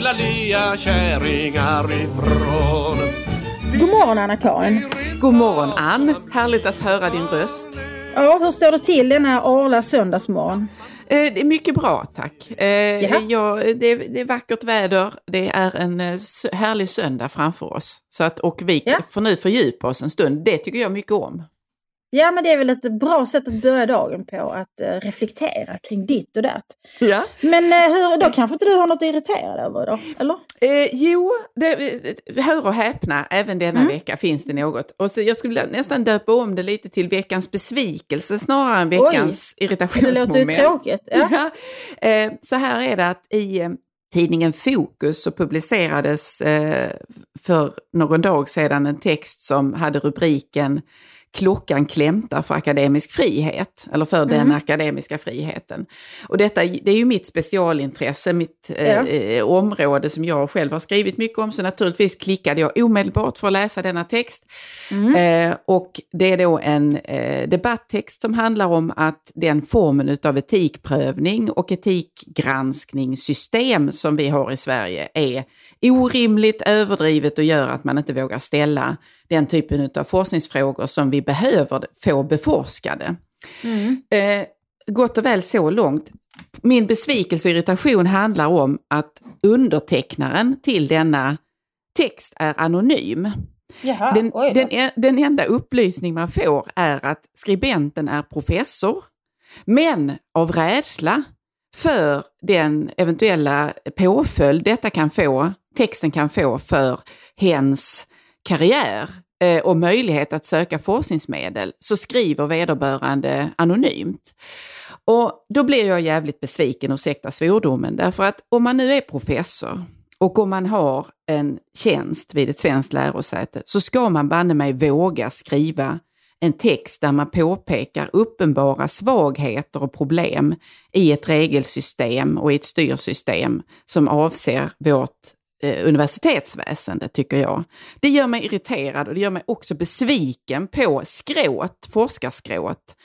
fula lea kärringar ifrån? God morgon Anna-Karin. God morgon Ann, härligt att höra din röst. Ja, hur står det till denna arla söndagsmorgon? Eh, det är mycket bra tack. Eh, ja, det, är, det är vackert väder, det är en eh, härlig söndag framför oss. Så att, och vi Ja. får nu fördjupa oss en stund, det tycker jag mycket om. Ja, men det är väl ett bra sätt att börja dagen på, att eh, reflektera kring ditt och datt. Ja. Men eh, hur, då kanske inte du har något att irritera dig över då? Eller? Eh, jo, det, eh, hör och häpna, även denna Mm. vecka finns det något. Och så jag skulle nästan döpa om det lite till veckans besvikelse snarare än veckans Det irritationsmoment. låter ju tråkigt. Ja. Ja. Eh, så här är det att i eh, tidningen Fokus så publicerades för någon dag sedan en text som hade rubriken Klockan klämtar för akademisk frihet, eller för den Mm. akademiska friheten. Och detta det är ju mitt specialintresse, mitt eh, Ja. eh, område som jag själv har skrivit mycket om, så naturligtvis klickade jag omedelbart för att läsa denna text. Mm. Eh, och det är då en eh, debatttext som handlar om att den formen av etikprövning och etikgranskningssystem som vi har i Sverige är orimligt överdrivet och gör att man inte vågar ställa den typen av forskningsfrågor som vi behöver få beforskade. Mm. Eh, gott och väl så långt. Min besvikelse och irritation handlar om att undertecknaren till denna text är anonym. Jaha, Den, den, den enda upplysning man får är att skribenten är professor, men av rädsla för den eventuella påföljd detta kan få, texten kan få för hens karriär Eh, och möjlighet att söka forskningsmedel, så skriver vederbörande anonymt. Och då blir jag jävligt besviken, ursäkta svordomen, därför att om man nu är professor och om man har en tjänst vid ett svenskt lärosäte så ska man banne mig våga skriva en text där man påpekar uppenbara svagheter och problem i ett regelsystem och i ett styrsystem som avser vårt eh, universitetsväsende, tycker jag. Det gör mig irriterad och det gör mig också besviken på skråt, forskarskråt.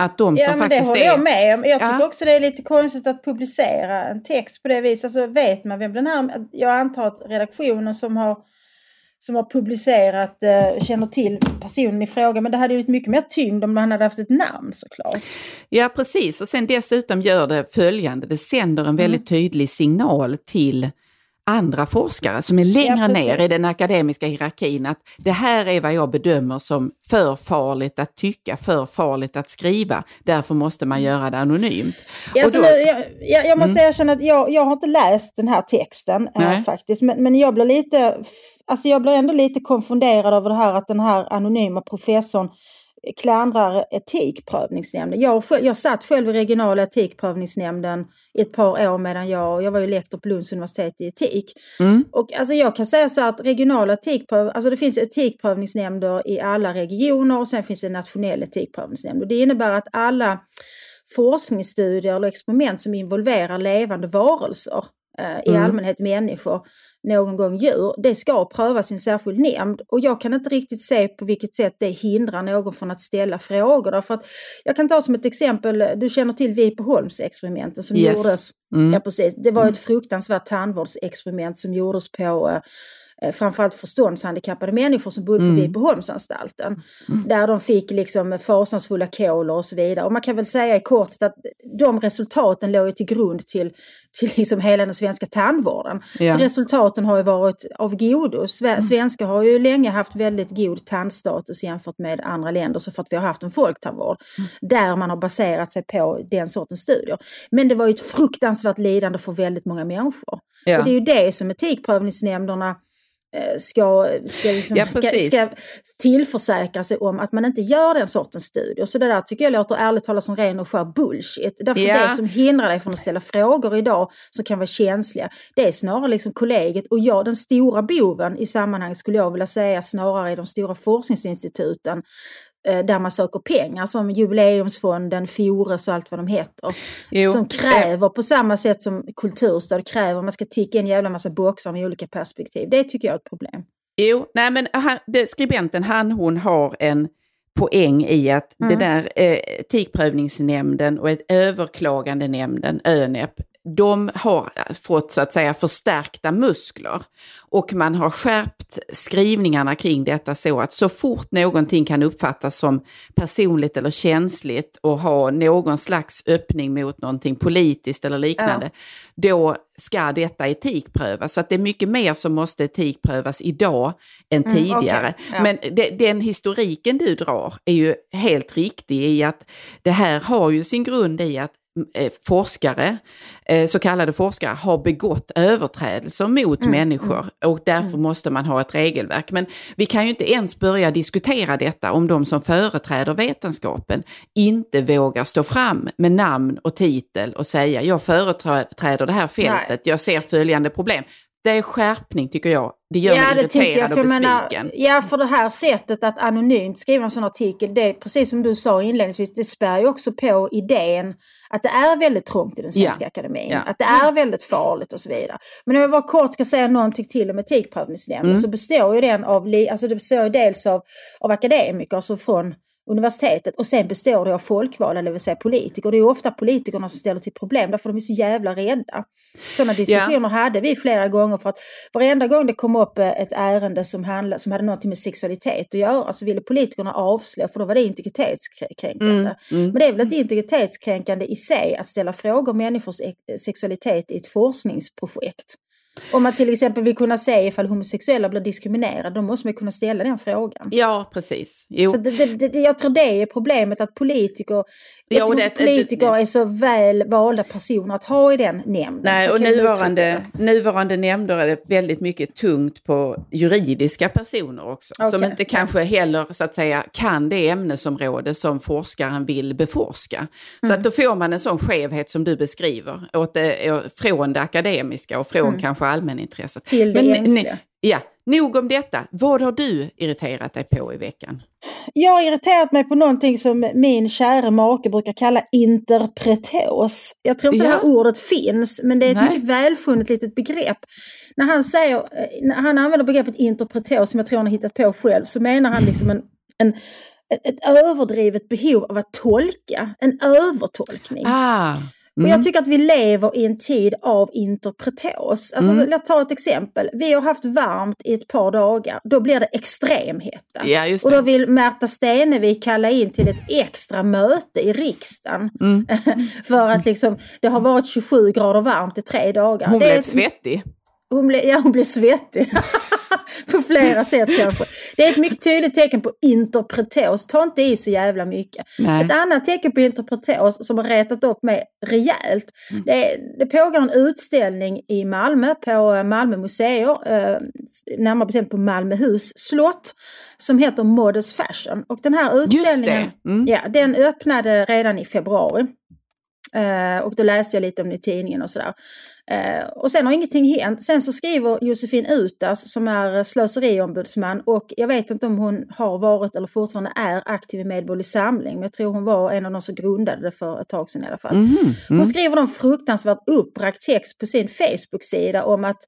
Att de Ja, som men det håller är... jag med om. Jag tycker Ja. också det är lite konstigt att publicera en text på det viset. Alltså vet man vem den här... Jag antar att redaktionen som har, som har publicerat eh, känner till personen i fråga. Men det hade ju varit mycket mer tyngd om man hade haft ett namn såklart. Ja, precis. Och sen dessutom gör det följande, det sänder Mm. en väldigt tydlig signal till andra forskare som är längre Ja, ner i den akademiska hierarkin att det här är vad jag bedömer som för farligt att tycka, för farligt att skriva. Därför måste man göra det anonymt. Ja, alltså, då- Mm. jag, jag, jag måste erkänna att jag, jag har inte läst den här texten Nej. faktiskt. Men, men jag blir lite, alltså jag blir ändå lite konfunderad över det här att den här anonyma professorn klandrar etikprövningsnämnden. Jag, jag satt själv i regionala etikprövningsnämnden i ett par år medan jag, jag var ju lektor på Lunds universitet i etik. Mm. Och alltså jag kan säga så att regionala etikpröv, alltså det finns etikprövningsnämnder i alla regioner och sen finns det nationell etikprövningsnämnd. Och det innebär att alla forskningsstudier eller experiment som involverar levande varelser, eh, i Mm. allmänhet människor, någon gång djur, det ska prövas i en särskild nämnd. Och jag kan inte riktigt se på vilket sätt det hindrar någon från att ställa frågor. Därför att jag kan ta som ett exempel, du känner till Vipeholmsexperimenten som Yes. gjordes Mm. Ja, precis. Det var ett fruktansvärt tandvårdsexperiment som gjordes på eh, framförallt förståndshandikappade människor som bodde på Mm. Vipeholmsanstalten. Där de fick liksom fasansfulla kolor och så vidare. Och man kan väl säga i korthet att de resultaten låg till grund till, till liksom hela den svenska tandvården. Ja. Så resultaten har ju varit av godo. Sve- Svenskar har ju länge haft väldigt god tandstatus jämfört med andra länder så för att vi har haft en folktandvård. Där man har baserat sig på den sortens studier. Men det var ju ett fruktansvärt lidande för väldigt många människor. Ja. Och det är ju det som etikprövningsnämnderna eh, ska, ska, liksom, Ja, ska, ska tillförsäkra sig om att man inte gör den sortens studier. Så det där tycker jag låter ärligt talat som ren och skär bullshit. Därför Ja. det som hindrar dig från att ställa frågor idag som kan vara känsliga, det är snarare liksom kollegiet och jag, den stora boven i sammanhanget skulle jag vilja säga snarare i de stora forskningsinstituten eh, där man söker pengar som Jubileumsfonden, Fores och allt vad de heter. Jo, som eh, kräver på samma sätt som kulturstöd kräver, man ska ticka en jävla massa boxar med olika perspektiv. Det tycker jag är ett problem. Jo, nej men han, det, skribenten, han, hon har en poäng i att det Mm. där eh, etikprövningsnämnden och ett överklagandenämnden, ÖNEP, de har fått så att säga förstärkta muskler och man har skärpt skrivningarna kring detta så att så fort någonting kan uppfattas som personligt eller känsligt och ha någon slags öppning mot någonting politiskt eller liknande, då ska detta etikprövas. Så att det är mycket mer som måste etikprövas idag än Mm, tidigare. okej, ja. Men de, den historiken du drar är ju helt riktig i att det här har ju sin grund i att forskare, eh, så kallade forskare, har begått överträdelser mot Mm, människor och därför måste man ha ett regelverk. Men vi kan ju inte ens börja diskutera detta om de som företräder vetenskapen inte vågar stå fram med namn och titel och säga jag företräder det här fältet, jag ser följande problem. Det är skärpning tycker jag. Det gör mig irriterad och besviken. menar, ja, för det här sättet att anonymt skriva en sån artikel, det är precis som du sa inledningsvis, det spär ju också på idén att det är väldigt trångt i den svenska Ja. akademin. Ja. Att det är väldigt farligt och så vidare. Men om jag bara kort ska säga någonting till om etikprövningsnämnden Mm. så består ju den av, alltså det består ju dels av, av akademiker, alltså från universitetet och sen består det av folkvalda, det vill säga politiker. Det är ofta politikerna som ställer till problem därför de är så jävla rädda. Sådana diskussioner hade vi flera gånger för att varenda gång det kom upp eh, ett ärende som, handlade, som hade någonting med sexualitet att göra så ville politikerna avslå för då var det integritetskränkande. Men det är väl inte integritetskränkande i sig att ställa frågor om människors eh, sexualitet i ett forskningsprojekt. Om man till exempel vill kunna se ifall homosexuella blir diskriminerade, då måste man kunna ställa den frågan. Ja, precis. Jo. Så det, det, det, jag tror det är problemet att politiker, Ja, jag och tror det- politiker är så väl valda personer att ha i den nämnden. Nej, Så och nuvarande, nuvarande nämnder är det väldigt mycket tungt på juridiska personer också. Som Okej. inte kanske heller så att säga kan det ämnesområde som forskaren vill beforska. Så Mm. att då får man en sån skevhet som du beskriver. Åt det, från det akademiska och från kanske allmänintresset. Till det Men, ne- Ja, nog om detta. Vad har du irriterat dig på i veckan? Jag har irriterat mig på någonting som min kära make brukar kalla interpretos. Jag tror inte Ja. det här ordet finns, men det är ett Nej. mycket välfunnet litet begrepp. När han, säger, eh, när han använder begreppet interpretos, som jag tror han har hittat på själv, så menar han liksom en, en, ett- ett överdrivet behov av att tolka, en övertolkning. Ah, Och jag tycker att vi lever i en tid av interpretos. Alltså, Mm. Låt ta ett exempel. Vi har haft varmt i ett par dagar. Då blir det extremhetta. Ja, och då vill Märta Stenevi kalla in till ett extra möte i riksdagen. Mm. för att liksom, det har varit 27 grader varmt i tre dagar. hon det blev ett- svettig. hon blev, ja, hon blev svettig. på flera sätt kanske. Det är ett mycket tydligt tecken på interpretos. Ta inte i så jävla mycket. Nej. Ett annat tecken på interpretos som har retat upp mig rejält. Det, är, det pågår en utställning i Malmö på eh, Malmö museer. Eh, närmare bestämt på Malmöhus slott. Som heter Modest Fashion. Och den här utställningen det. Mm. ja, den öppnade redan i februari. Eh, och då läste jag lite om det i tidningen och sådär. Eh, och sen har ingenting hänt. Sen så skriver Josefin Utas som är slöseriombudsman och jag vet inte om hon har varit eller fortfarande är aktiv i Medborgerlig Samling men jag tror hon var en av de som grundade det för ett tag sedan i alla fall. Mhm, Hon skriver en fruktansvärt uppbragt text på sin Facebook-sida om att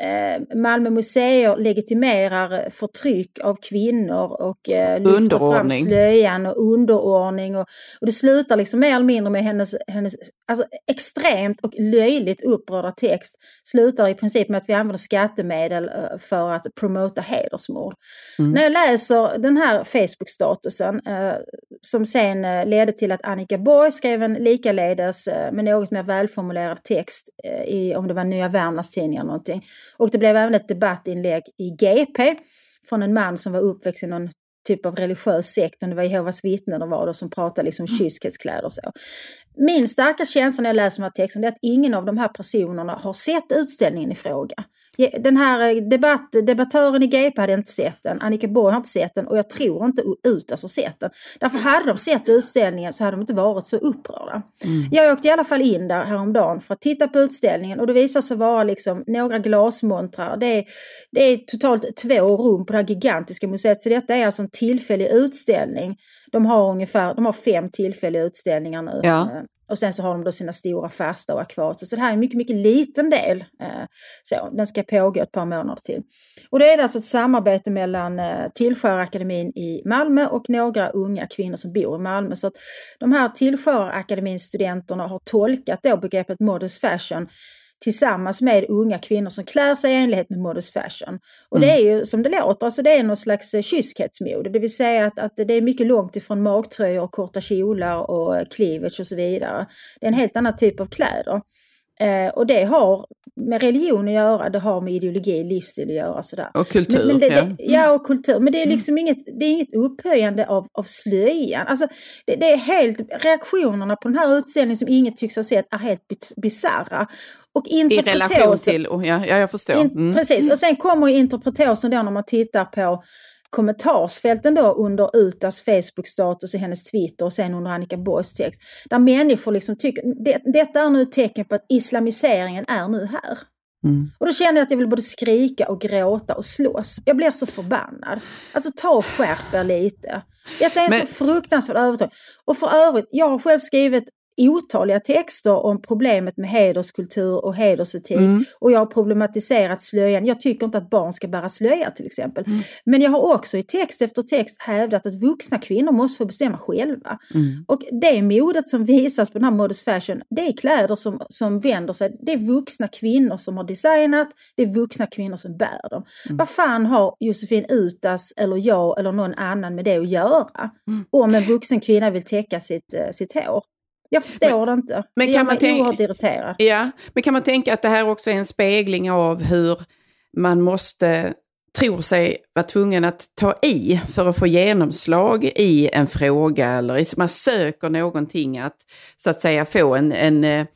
eh, Malmö museer legitimerar förtryck av kvinnor och eh, lyfter fram slöjan och underordning. Och, och det slutar liksom mer eller mindre med hennes, hennes alltså, extremt och löjligt upprörda text. Slutar i princip med att vi använder skattemedel eh, för att promota hedersmord. När jag läser den här Facebook-statusen eh, som sen eh, ledde till att Annika Borg skrev en likaledes eh, med något mer välformulerad text i, om det var Nya Värmlands Tidning eller någonting. Och det blev även ett debattinlägg i GP från en man som var uppväxt i någon typ av religiös sekt, om det var Jehovas vittnen och var det som pratade liksom kyskhetskläder och så. Min starka känsla när jag läser de här texterna är att ingen av de här personerna har sett utställningen i fråga. Den här eh, debatt, debattören i GP hade inte sett den, Annika Borg har inte sett den och jag tror inte Utas har sett den. Därför hade de sett utställningen så hade de inte varit så upprörda. Mm. Jag åkte i alla fall in där häromdagen för att titta på utställningen och det visade sig vara liksom några glasmontrar. Det är, det är totalt två rum på det här gigantiska museet så detta är alltså en tillfällig utställning. De har ungefär de har fem tillfälliga utställningar nu. Ja. Eh, och sen så har de då sina stora fasta och akvarier. Så det här är en mycket, mycket liten del. Eh, så, den ska pågå ett par månader till. Och det är alltså ett samarbete mellan eh, Tillskärakademin i Malmö och några unga kvinnor som bor i Malmö. Så att de här Tillskärakademin studenterna har tolkat då begreppet modest fashion tillsammans med unga kvinnor som klär sig i enlighet med modest fashion. Och mm. det är ju som det låter, alltså det är någon slags eh, kyskhetsmode, det vill säga att, att det är mycket långt ifrån magtröjor, korta kjolar och cleavage och så vidare. Det är en helt annan typ av kläder. Eh, och det har med religion att göra, det har med ideologi, livsstil att göra. Sådär. Och kultur. Men, men det, ja. Det, ja, och kultur. Men det är mm. liksom mm. inget, det är inget upphöjande av, av slöjan. Alltså, det, det, är helt, reaktionerna på den här utställningen som inget tycks ha sett är helt bisarra. Och I relation till, ja, ja jag förstår. Mm. precis, och sen kommer interpretosen då när man tittar på kommentarsfälten då under Utas Facebook-status och hennes Twitter och sen under Annika Borgs text. Där människor liksom tycker, det, detta är nu ett tecken på att islamiseringen är nu här. Mm. Och då känner jag att jag vill både skrika och gråta och slåss. Jag blir så förbannad. Alltså ta och skärp er lite. Detta är en Men... så fruktansvärd övertag. Och för övrigt, jag har själv skrivit otaliga texter om problemet med hederskultur och hedersetik. Mm. Och jag har problematiserat slöjan. Jag tycker inte att barn ska bära slöja till exempel. Mm. Men jag har också i text efter text hävdat att vuxna kvinnor måste få bestämma själva. Mm. Och det modet som visas på den här Modest Fashion, det är kläder som, som vänder sig. Det är vuxna kvinnor som har designat, det är vuxna kvinnor som bär dem. Mm. Vad fan har Josefin Utas eller jag eller någon annan med det att göra? Mm. Om en vuxen kvinna vill täcka sitt, eh, sitt hår. Jag förstår men, det inte. Men det kan man tänka, oerhört irriterad. Ja, men kan man tänka att det här också är en spegling av hur man måste tror sig vara tvungen att ta i för att få genomslag i en fråga eller man söker någonting att så att säga få en, en eh,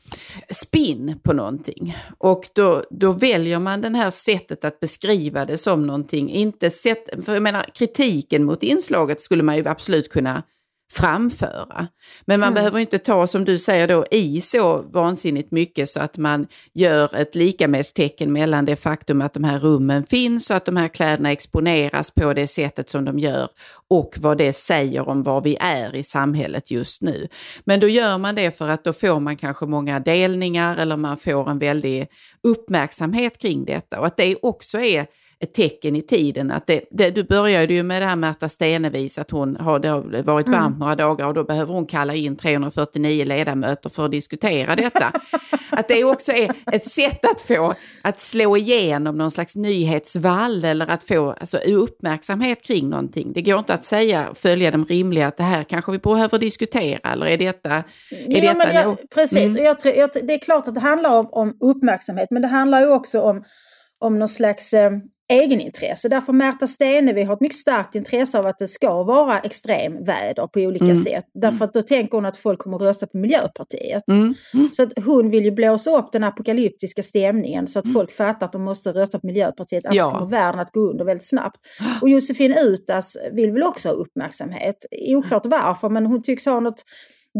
spin på någonting. Och då, då väljer man det här sättet att beskriva det som någonting, inte sätt, för jag menar kritiken mot inslaget skulle man ju absolut kunna framföra. Men man mm. behöver inte ta, som du säger då, i så vansinnigt mycket så att man gör ett likamässtecken mellan det faktum att de här rummen finns och att de här kläderna exponeras på det sättet som de gör och vad det säger om var vi är i samhället just nu. Men då gör man det för att då får man kanske många delningar eller man får en väldig uppmärksamhet kring detta och att det också är ett tecken i tiden. Att det, det, du började ju med det här Märta Stenevis, att hon har varit varmt mm. några dagar och då behöver hon kalla in 349 ledamöter för att diskutera detta. att det också är ett sätt att få, att slå igenom någon slags nyhetsvall eller att få alltså, uppmärksamhet kring någonting. Det går inte att säga, följa de rimliga, att det här kanske vi behöver diskutera eller är detta... Är ja, detta men jag, precis, mm. jag tror, jag, det är klart att det handlar om, om uppmärksamhet men det handlar ju också om om någon slags eh, egenintresse. Därför Märta Stenevi har ett mycket starkt intresse av att det ska vara extremväder på olika mm. sätt. Därför att då tänker hon att folk kommer att rösta på Miljöpartiet. Mm. Mm. Så att hon vill ju blåsa upp den apokalyptiska stämningen så att mm. folk fattar att de måste rösta på Miljöpartiet, annars ja. kommer världen att gå under väldigt snabbt. Och Josefin Utas vill väl också ha uppmärksamhet. Oklart varför, men hon tycks ha något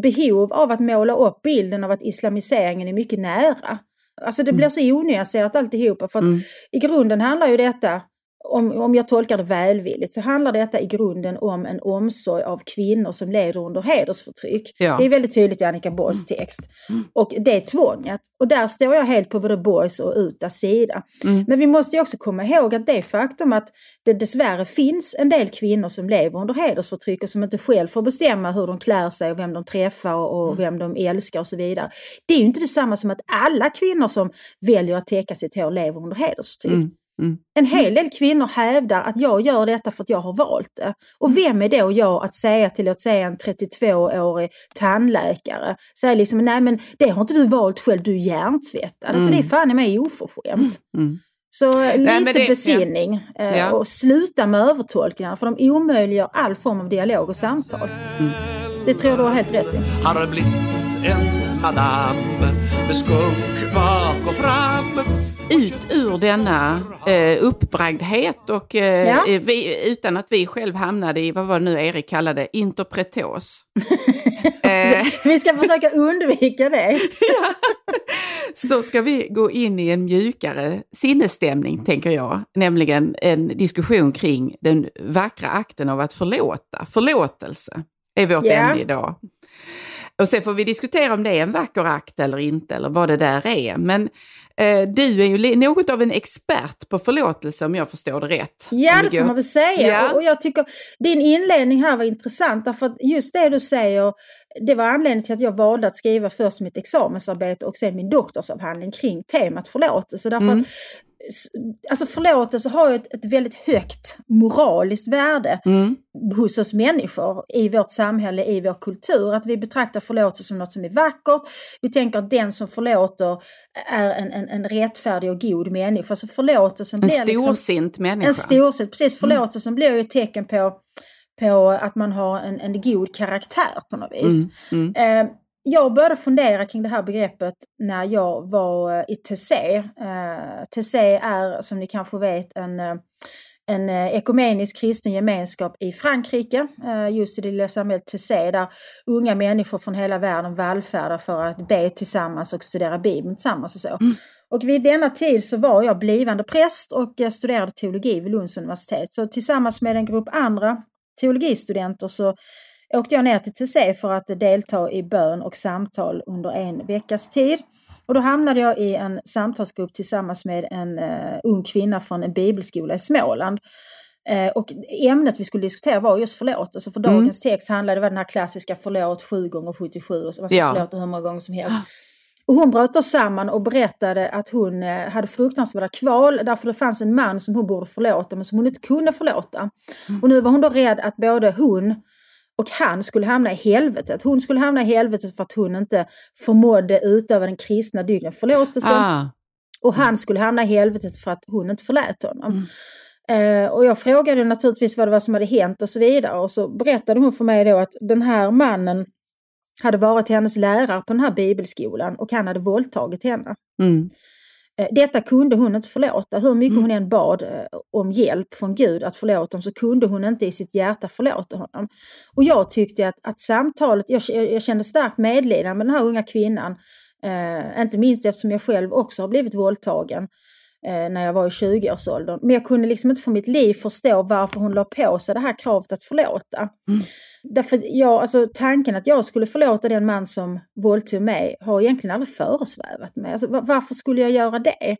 behov av att måla upp bilden av att islamiseringen är mycket nära. Alltså det blir mm. så onyanserat alltihopa. För att mm. i grunden handlar ju detta om, om jag tolkar det välvilligt så handlar detta i grunden om en omsorg av kvinnor som lever under hedersförtryck. Ja. Det är väldigt tydligt i Annika Borgs mm. text. Mm. Och det är tvånget. Och där står jag helt på både Borgs och Utas sida. Mm. Men vi måste ju också komma ihåg att det faktum att det dessvärre finns en del kvinnor som lever under hedersförtryck och som inte själv får bestämma hur de klär sig och vem de träffar och mm. vem de älskar och så vidare. Det är ju inte detsamma som att alla kvinnor som väljer att täcka sitt hår lever under hedersförtryck. Mm. Mm. En hel del kvinnor hävdar att jag gör detta för att jag har valt det. Och mm. vem är då jag att säga till att säga en 32-årig tandläkare, säga liksom nej men det har inte du valt själv, du är hjärntvättad. Mm. Alltså det är mm. fan i mig oförskämt. Mm. Så lite nej, det, besinning ja. Eh, ja. och sluta med övertolkningar för de omöjliggör all form av dialog och samtal. Mm. Det tror jag du har helt rätt i. Har blivit en madame med skunk bak och fram ut ur denna eh, uppbragdhet och eh, Ja. eh, vi, utan att vi själv hamnade i, vad var det nu Erik kallade, interpretos. eh, Vi ska försöka undvika det. så ska vi gå in i en mjukare sinnesstämning, tänker jag. Nämligen en diskussion kring den vackra akten av att förlåta. Förlåtelse är vårt Ja. ämne idag. Och sen får vi diskutera om det är en vacker akt eller inte, eller vad det där är. Men du är ju något av en expert på förlåtelse om jag förstår det rätt. Ja, det får man väl säga. Ja. Och, och jag tycker din inledning här var intressant därför att just det du säger, det var anledningen till att jag valde att skriva först mitt examensarbete och sen min doktorsavhandling kring temat förlåtelse. Därför Mm. Alltså förlåtelse har ju ett, ett väldigt högt moraliskt värde Mm. hos oss människor i vårt samhälle, i vår kultur. Att vi betraktar förlåtelse som något som är vackert. Vi tänker att den som förlåter är en, en, en rättfärdig och god människa. Så förlåtelsen En blir liksom... storsint människa. En storsint, precis. Förlåtelsen blir ju ett tecken på, på att man har en, en god karaktär på något vis. Mm, mm. Eh, jag började fundera kring det här begreppet när jag var eh, i Tessé. Eh, Tessé är, som ni kanske vet, en, eh, en ekumenisk kristen gemenskap i Frankrike, just i det lilla samhället Tessé, där unga människor från hela världen vallfärdar för att be tillsammans och studera Bibeln tillsammans och så. Och vid denna tid så var jag blivande präst och studerade teologi vid Lunds universitet. Så tillsammans med en grupp andra teologistudenter så åkte jag ner till Tessé för att delta i bön och samtal under en veckas tid. Och då hamnade jag i en samtalsgrupp tillsammans med en uh, ung kvinna från en bibelskola i Småland. Eh, och ämnet vi skulle diskutera var just förlåtelse. För Mm. dagens text handlade, var den här klassiska förlåt 7 gånger 77 och så ska Ja. förlåta hur många gånger som helst. Och hon bröt då samman och berättade att hon eh, hade fruktansvärda kval därför det fanns en man som hon borde förlåta men som hon inte kunde förlåta. Och nu var hon då rädd att både hon och han skulle hamna i helvetet. Hon skulle hamna i helvetet för att hon inte förmådde utöva den kristna dygden förlåtelse. Ah, Och han skulle hamna i helvetet för att hon inte förlät honom. Eh, och jag frågade naturligtvis vad det var som hade hänt och så vidare. Och så berättade hon för mig då att den här mannen hade varit hennes lärare på den här bibelskolan och han hade våldtagit henne. mm. Eh, Detta kunde hon inte förlåta. Hur mycket hon än bad eh, om hjälp från Gud att förlåta honom så kunde hon inte i sitt hjärta förlåta honom. Och jag tyckte att, att samtalet, jag, jag kände starkt medlidande med den här unga kvinnan. Eh, inte minst eftersom jag själv också har blivit våldtagen eh, när jag var i 20-årsåldern. Men jag kunde liksom inte för mitt liv förstå varför hon la på sig det här kravet att förlåta. Därför jag, alltså, tanken att jag skulle förlåta den man som våldtog mig har egentligen aldrig föresvävat mig. Alltså, va- varför skulle jag göra det?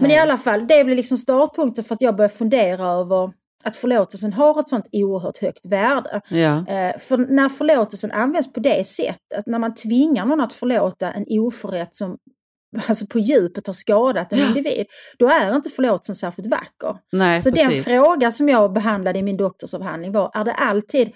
Men i alla fall, det blev liksom startpunkten för att jag började fundera över att förlåtelsen har ett sånt oerhört högt värde. Ja. Eh, för när förlåtelsen används på det sättet, när man tvingar någon att förlåta en oförrätt som alltså på djupet har skadat en Ja. individ, då är inte förlåtelsen särskilt vacker. Nej, Så den precis. fråga som jag behandlade i min doktorsavhandling var, är det alltid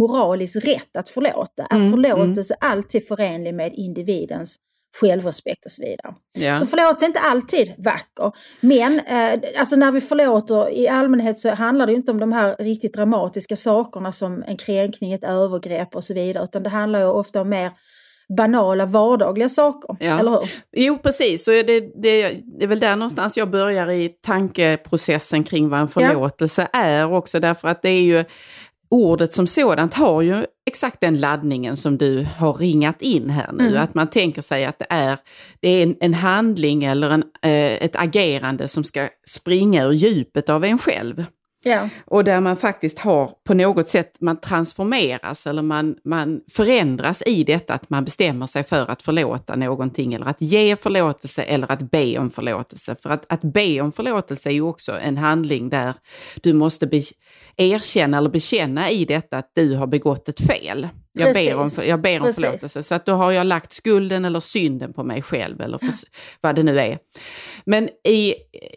moraliskt rätt att förlåta? Är Mm, förlåtelse alltid förenlig med individens självrespekt och så vidare? Ja. Så förlåtelse är inte alltid vacker. Men eh, alltså när vi förlåter i allmänhet så handlar det inte om de här riktigt dramatiska sakerna som en kränkning, ett övergrepp och så vidare. Utan det handlar ju ofta om mer banala vardagliga saker. Ja. Eller hur? Jo, precis. Så är det, det, det är väl där någonstans jag börjar i tankeprocessen kring vad en förlåtelse är också. Därför att det är ju ordet som sådant har ju exakt den laddningen som du har ringat in här nu. Mm. Att man tänker sig att det är, det är en, en handling eller en, eh, ett agerande som ska springa ur djupet av en själv. Ja. Och där man faktiskt har på något sätt, man transformeras eller man, man förändras i detta att man bestämmer sig för att förlåta någonting eller att ge förlåtelse eller att be om förlåtelse. För att, att be om förlåtelse är ju också en handling där du måste be, erkänna eller bekänna i detta att du har begått ett fel. Jag ber om, jag ber om Precis. förlåtelse. Så att då har jag lagt skulden eller synden på mig själv eller för, vad det nu är. Men i,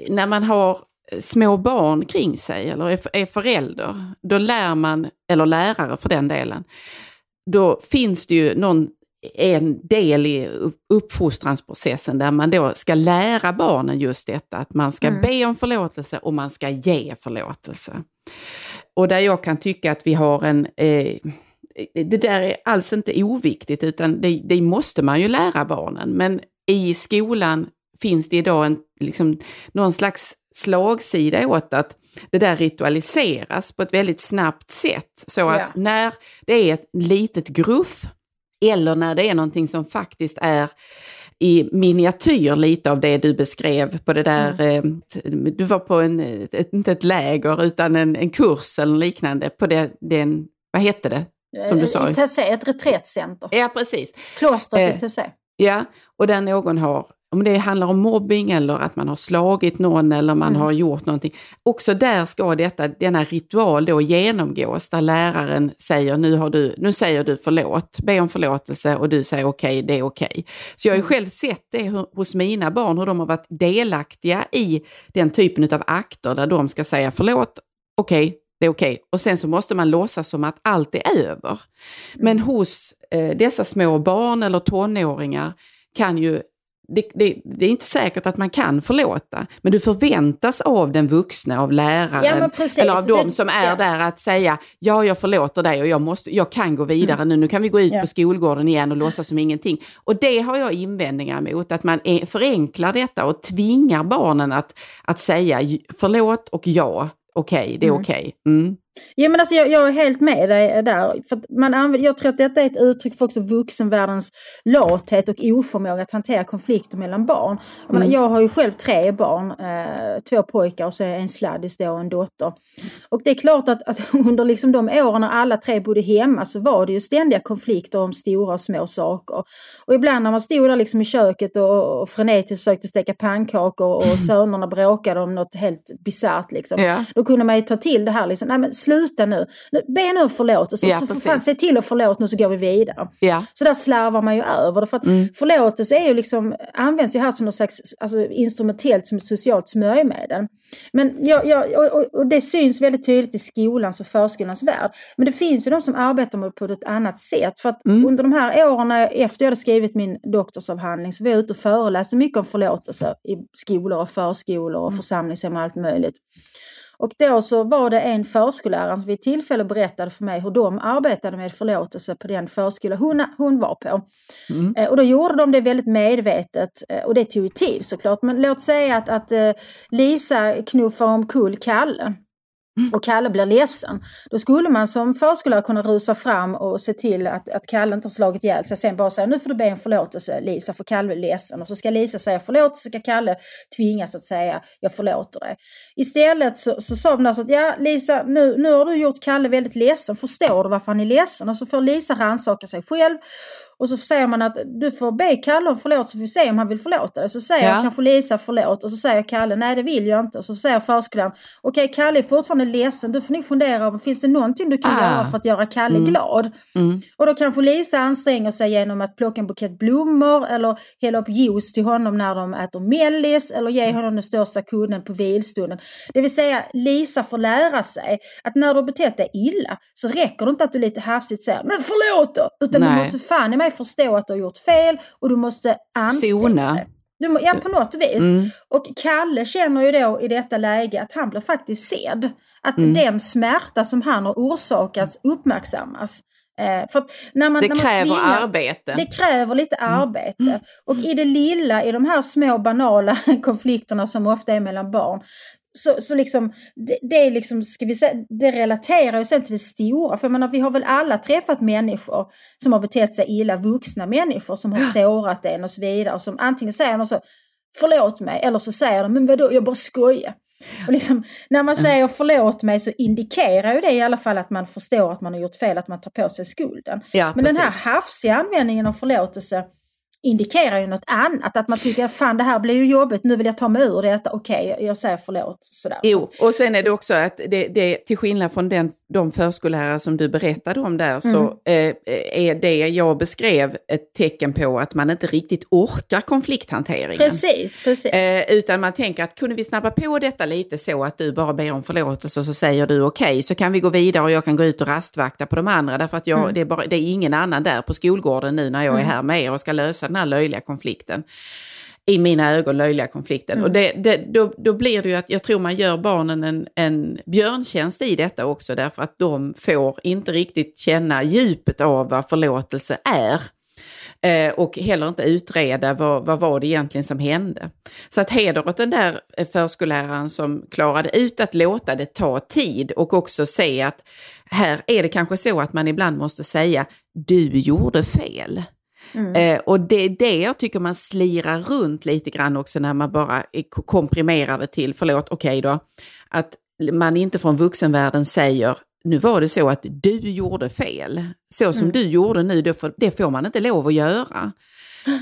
när man har små barn kring sig eller är, är förälder, då lär man, eller lärare för den delen, då finns det ju någon, en del i upp- uppfostransprocessen där man då ska lära barnen just detta, att man ska Mm. be om förlåtelse och man ska ge förlåtelse. Och där jag kan tycka att vi har en eh, det där är alls inte oviktigt utan det, det måste man ju lära barnen. Men i skolan finns det idag en, liksom, någon slags slagsida åt att det där ritualiseras på ett väldigt snabbt sätt. Så att Ja. när det är ett litet gruff eller när det är någonting som faktiskt är i miniatyr lite av det du beskrev på det där, Mm. eh, du var på en, ett, inte ett läger utan en, en kurs eller liknande på det, den, vad hette det? Som du sa. I ett reträttcenter. Ja, precis. Klostret Eh, i Tessé. Ja, och där någon har, om det handlar om mobbing eller att man har slagit någon eller man Mm. har gjort någonting. Också där ska detta, denna ritual då genomgås där läraren säger nu, har du, nu säger du förlåt, be om förlåtelse och du säger okej, det är okej. Så jag har ju själv sett det hos mina barn, hur de har varit delaktiga i den typen av akter där de ska säga förlåt, okej, det är okej. Och sen så måste man låtsas som att allt är över. Men hos eh, dessa små barn eller tonåringar kan ju det, det, det är inte säkert att man kan förlåta, men du förväntas av den vuxna, av läraren, Ja, eller av de som är ja. där att säga ja, jag förlåter dig och jag, måste, jag kan gå vidare nu, nu kan vi gå ut Mm. Ja. på skolgården igen och låtsas som ingenting. Och det har jag invändningar mot, att man är, förenklar detta och tvingar barnen att, att säga förlåt och ja, okej, det är Mm. okej. Mm. Ja, men alltså, jag, jag är helt med dig där. För man använder, jag tror att detta är ett uttryck för också vuxenvärldens lathet och oförmåga att hantera konflikter mellan barn. Mm. jag har ju själv tre barn, eh, två pojkar och så en sladdis då och en dotter. Och det är klart att, att under liksom de åren när alla tre bodde hemma så var det ju ständiga konflikter om stora och små saker. Och ibland när man stod där liksom i köket och, och frenetiskt försökte steka pannkakor och sönerna bråkade om något helt bisarrt liksom. Ja. Då kunde man ju ta till det här liksom, nej men sluta nu, nu be nu om förlåtelse, Ja, så får precis. fan se till att förlåt nu så går vi vidare. Ja. Så där slarvar man ju över det. För att Mm. förlåtelse är ju liksom, används ju här som något slags alltså, instrumentellt som ett socialt smörjmedel. Men jag, jag, och, och- det syns väldigt tydligt i skolans och förskolans värld. Men det finns ju de som arbetar med det på ett annat sätt. För att Mm. under de här åren efter jag hade skrivit min doktorsavhandling så var jag ute och föreläste mycket om förlåtelse i skolor och förskolor och församlingshem och allt möjligt. Och då så var det en förskollärare som vid ett tillfälle berättade för mig hur de arbetade med förlåtelse på den förskola hon, hon var på. Mm. Eh, Och då gjorde de det väldigt medvetet eh, och det tog ju tid såklart. Men låt säga att, att eh, Lisa knuffar omkull Kalle och Kalle blir ledsen. Då skulle man som förskollärare kunna rusa fram och se till att, att Kalle inte har slagit ihjäl sig. Sen bara säga nu får du be om förlåtelse Lisa för Kalle är ledsen. Och så ska Lisa säga förlåt så ska Kalle tvingas att säga jag förlåter dig. Istället så, så sa de alltså att ja Lisa nu, nu har du gjort Kalle väldigt ledsen. Förstår du varför han är ledsen? Och så får Lisa rannsaka sig själv. Och så säger man att du får be Kalle om förlåt så får vi se om han vill förlåta dig. Så säger Ja. kanske Lisa förlåt och så säger Kalle nej det vill jag inte. Och så säger förskolan okej Kalle är fortfarande ledsen. Du får nog fundera om finns det någonting du kan Ah. göra för att göra Kalle glad. Mm. Och då kanske Lisa anstränger sig genom att plocka en bukett blommor eller hälla upp juice till honom när de äter mellis eller ge honom den största kudden på vilstunden. Det vill säga Lisa får lära sig att när du har betett dig illa så räcker det inte att du lite hafsigt säger men förlåt då! Utan Nej. du måste fan i mig förstå att du har gjort fel och du måste anstränga Sona. dig. Du, må- ja, på något vis. Mm. Och Kalle känner ju då i detta läge att han blir faktiskt sedd. Att Mm. den smärta som han har orsakats uppmärksammas. Eh, för när man, Det när man kräver tvingar, arbete. Det kräver lite arbete. Och i det lilla, i de här små banala konflikterna som ofta är mellan barn, så, så liksom, det, det är liksom, ska vi säga, det relaterar ju sen till det stora. För jag menar, vi har väl alla träffat människor som har betett sig illa, vuxna människor som har sårat en och så vidare. Och som antingen säger de så, förlåt mig, eller så säger de, men vadå, jag bara skojar. Och liksom, när man säger förlåt mig så indikerar ju det i alla fall att man förstår att man har gjort fel, att man tar på sig skulden. Ja, Men den här precis. hafsiga användningen av förlåtelse indikerar ju något annat. Att man tycker, fan det här blir ju jobbigt, nu vill jag ta mig ur detta, okej jag- jag säger förlåt. Sådär. Jo, och sen är det också att det, det till skillnad från den, de förskollärare som du berättade om där, så Mm. eh, är det jag beskrev ett tecken på att man inte riktigt orkar konflikthanteringen. Precis, precis. Eh, utan man tänker att kunde vi snabba på detta lite så att du bara ber om förlåtelse och så säger du okej så kan vi gå vidare och jag kan gå ut och rastvakta på de andra därför att jag, Mm. det, är bara, det är ingen annan där på skolgården nu när jag är här med er och ska lösa den här löjliga konflikten. I mina ögon löjliga konflikten. Mm. Och det, det, då, då blir det ju att jag tror man gör barnen en, en björntjänst i detta också därför att de får inte riktigt känna djupet av vad förlåtelse är. Eh, och heller inte utreda vad, vad var det egentligen som hände. Så att heder åt den där eh, förskolläraren som klarade ut att låta det ta tid och också se att här är det kanske så att man ibland måste säga du gjorde fel. Mm. Eh, och det är det jag tycker man slirar runt lite grann också när man bara komprimerar det till, förlåt, okej då, att man inte från vuxenvärlden säger nu var det så att du gjorde fel. Så som Mm. du gjorde nu, det får, det får man inte lov att göra.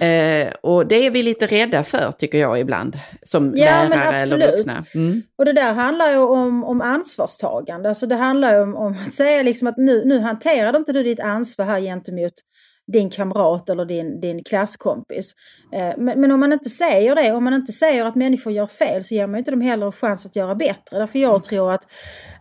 Eh, och det är vi lite rädda för tycker jag ibland, som Ja, lärare eller vuxna. Mm. Och det där handlar ju om, om ansvarstagande. Alltså det handlar ju om, om att säga liksom att nu, nu hanterade inte du ditt ansvar här gentemot din kamrat eller din, din klasskompis. Eh, men, men om man inte säger det, om man inte säger att människor gör fel så ger man inte dem heller en chans att göra bättre. Därför jag tror att,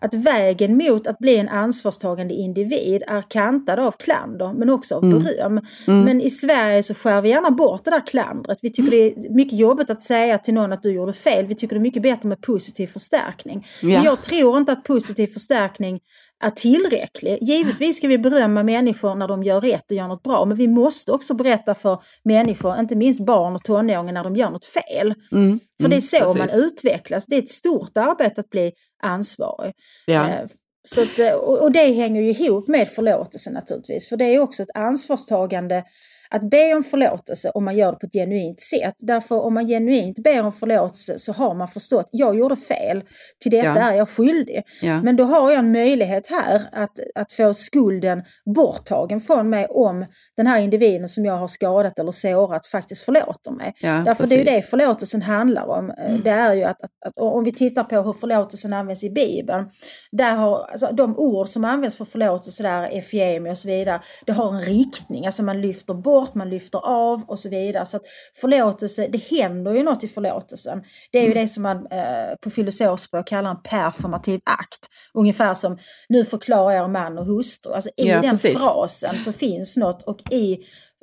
att vägen mot att bli en ansvarstagande individ är kantad av klander men också av beröm. Men i Sverige så skär vi gärna bort det där klandret. Vi tycker det är mycket jobbigt att säga till någon att du gjorde fel. Vi tycker det är mycket bättre med positiv förstärkning. Men Ja. jag tror inte att positiv förstärkning är tillräcklig. Givetvis ska vi berömma människor när de gör rätt och gör något bra, men vi måste också berätta för människor, inte minst barn och tonåringar, när de gör något fel. Mm. För det är Mm, så precis. man utvecklas. Det är ett stort arbete att bli ansvarig. Ja. Eh, Så att, och det hänger ju ihop med förlåtelse naturligtvis. För det är också ett ansvarstagande att be om förlåtelse om man gör det på ett genuint sätt. Därför om man genuint ber om förlåtelse så har man förstått, jag gjorde fel, till detta Ja. är jag skyldig. Ja. Men då har jag en möjlighet här att, att få skulden borttagen från mig om den här individen som jag har skadat eller sårat faktiskt förlåter mig. Ja, Därför det är ju precis. det förlåtelsen handlar om. Eh, Det är ju att, att, att om vi tittar på hur förlåtelsen används i Bibeln. Där har, alltså, de ord som används för förlåtelse där, efiemi och så vidare, det har en riktning. Alltså man lyfter bort, man lyfter av och så vidare. Så att förlåtelse, det händer ju något i förlåtelsen. Det är ju Mm. det som man eh, på filosofspråk kallar en performativ akt. Ungefär som nu förklarar jag man och hustru. Alltså i Ja, den precis. frasen så finns något och i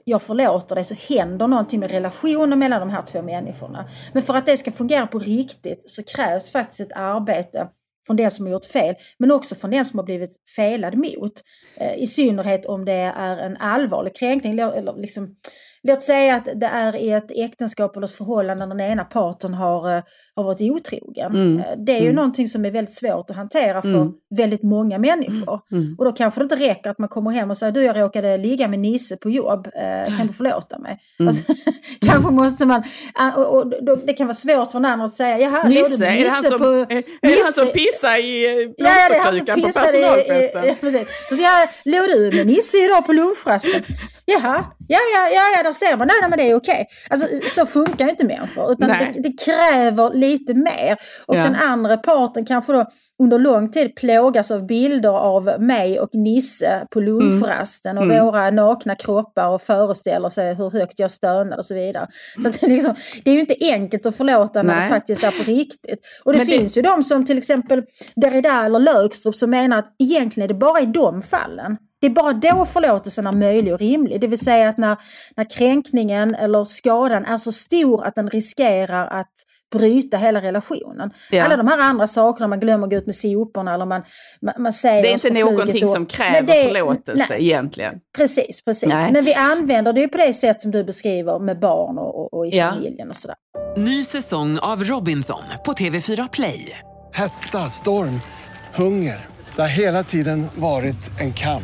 jag förlåter dig så händer någonting med relationen mellan de här två människorna. Men för att det ska fungera på riktigt så krävs faktiskt ett arbete från den som har gjort fel, men också från den som har blivit felad mot. Eh, I synnerhet om det är en allvarlig kränkning. Eller liksom, låt säga att det är i ett äktenskap eller ett förhållande där den ena parten har, eh, har varit otrogen. Mm. Eh, Det är ju Mm. någonting som är väldigt svårt att hantera för Mm. väldigt många människor. Mm. Och då kanske det inte räcker att man kommer hem och säger du jag råkade ligga med Nisse på jobb, eh, kan du förlåta mig? Mm. Alltså, kanske måste man, ah, och, och, då, det kan vara svårt för den andra att säga jaha, Nisse, du är det han Nisse som, på... är, är det han som Nisse- pissar i eh, Ja, blomsterkrukan på i... personalfesten? i- Precis. Och så, ja, låg du med Nisse idag på lunchrasten? Jaha, ja, ja, ja, ja, där ser man. Nej, nej men det är okej. Alltså, så funkar ju inte människor. Utan det, det kräver lite mer. Och Ja. den andra parten kanske då under lång tid plågas av bilder av mig och Nisse på lunchrasten och Mm. våra nakna kroppar och föreställer sig hur högt jag stönar och så vidare. Så det, är liksom, det är ju inte enkelt att förlåta när Nej. det faktiskt är på riktigt. Och det Men det- finns ju de som till exempel Derrida eller Lögstrup som menar att egentligen är det bara i de fallen. Det är bara då förlåtelsen är möjlig och rimlig. Det vill säga att när, när kränkningen eller skadan är så stor att den riskerar att bryta hela relationen. Ja. Alla de här andra sakerna, man glömmer gå ut med soporna eller man, man, man säger Det är inte någonting då. som kräver det- förlåtelse nej. egentligen. Precis, precis. Nej. Men vi använder det ju på det sätt som du beskriver med barn och, och, och i Ja. familjen och sådär. Ny säsong av Robinson på TV4 Play. Hetta, storm, hunger. Det har hela tiden varit en kamp.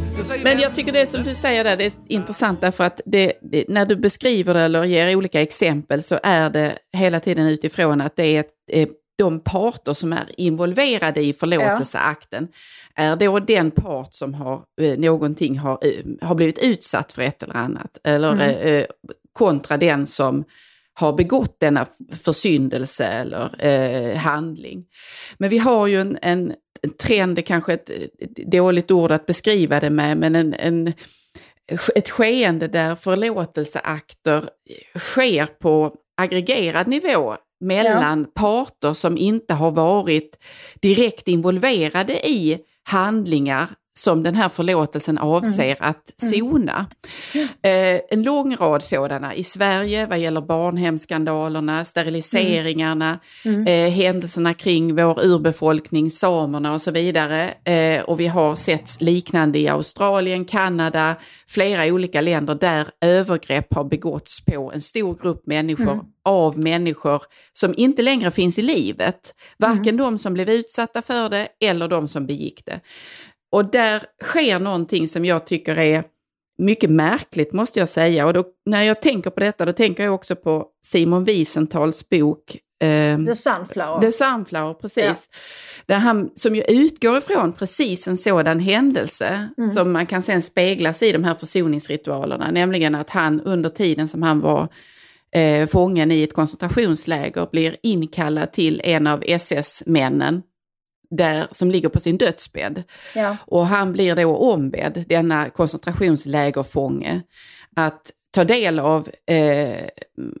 Men jag tycker det som du säger där, det är intressant därför att det, det, när du beskriver det eller ger olika exempel så är det hela tiden utifrån att det är eh, de parter som är involverade i förlåtelseakten är då den part som har eh, någonting har, eh, har blivit utsatt för ett eller annat. Eller Mm. eh, kontra den som har begått denna försyndelse eller eh, handling. Men vi har ju en, en trend, det är kanske ett ett dåligt ord att beskriva det med, men en, en, ett skeende där förlåtelseakter sker på aggregerad nivå mellan parter som inte har varit direkt involverade i handlingar som den här förlåtelsen avser att sona. Eh, en lång rad sådana i Sverige vad gäller barnhemsskandalerna, steriliseringarna, eh, händelserna kring vår urbefolkning, samerna och så vidare. Eh, och vi har sett liknande i Australien, Kanada, flera olika länder där övergrepp har begåtts på en stor grupp människor av människor som inte längre finns i livet. Varken de som blev utsatta för det eller de som begick det. Och där sker någonting som jag tycker är mycket märkligt måste jag säga. Och då, när jag tänker på detta då tänker jag också på Simon Wiesenthals bok ehm, The Sunflower. The Sunflower, precis. Där han, som ju utgår ifrån precis en sådan händelse som man kan sen speglas i de här försoningsritualerna. Nämligen att han under tiden som han var eh, fången i ett koncentrationsläger blir inkallad till en av SS-männen där, som ligger på sin dödsbädd. Ja. Och han blir då ombedd, denna koncentrationslägerfånge, att ta del av eh,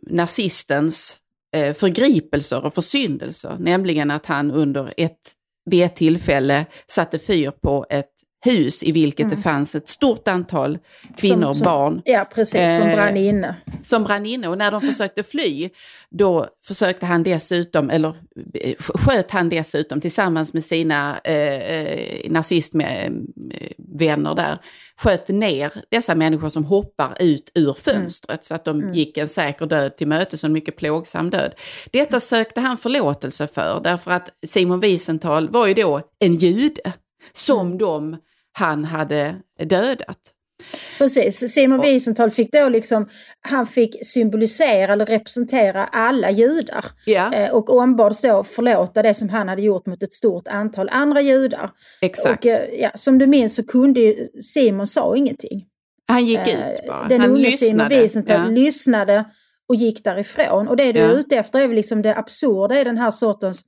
nazistens eh, förgripelser och försyndelser. Nämligen att han under ett, vid ett tillfälle satte fyr på ett hus i vilket det fanns ett stort antal kvinnor och barn Ja, precis. Som Eh, brann inne. som brann inne och när de försökte fly då försökte han dessutom, eller eh, sköt han dessutom tillsammans med sina eh, eh, nazistvänner där, sköt ner dessa människor som hoppar ut ur fönstret så att de gick en säker död till mötes och en mycket plågsam död. Detta sökte han förlåtelse för därför att Simon Wiesenthal var ju då en jude som de han hade dödat. Precis. Simon Wiesenthal fick då liksom, han fick symbolisera eller representera alla judar. Ja, Eh, och ombads då förlåta det som han hade gjort mot ett stort antal andra judar. exakt. Och eh, ja, som du minns så kunde ju Simon sa ingenting. Han gick Eh, ut bara. Den han unge Simon lyssnade. Wiesenthal Ja. lyssnade och gick därifrån. Och det du Ja. är ute efter är väl liksom det absurda i den här sortens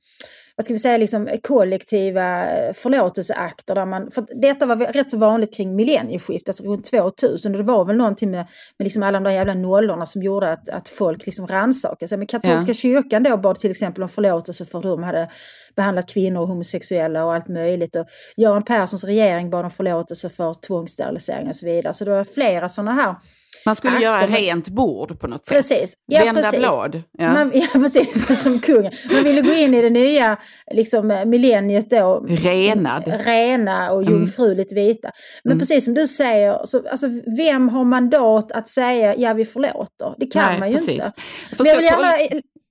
vad ska vi säga, liksom kollektiva eh, förlåtelseakter. Där man, för detta var rätt så vanligt kring millennieskiftet, alltså runt 2000. Och det var väl någonting med, med liksom alla de där jävla nollorna som gjorde att, att folk liksom rannsakade sig. Men katolska Ja. kyrkan då bad till exempel om förlåtelse för hur de hade behandlat kvinnor och homosexuella och allt möjligt. Och Göran Perssons regering bad om förlåtelse för tvångssterilisering och så vidare. Så det var flera sådana här Man skulle akter, göra rent bord på något sätt. Precis. Ja, Vända precis. blad. Ja. Man, ja, precis. Som kungen. Man ville gå in i det nya liksom, millenniet då. Renad. Rena och Mm. jungfruligt vita. Men precis som du säger, så, alltså, vem har mandat att säga ja vi förlåter? Det kan Nej, man ju precis. inte. Men jag vill gärna,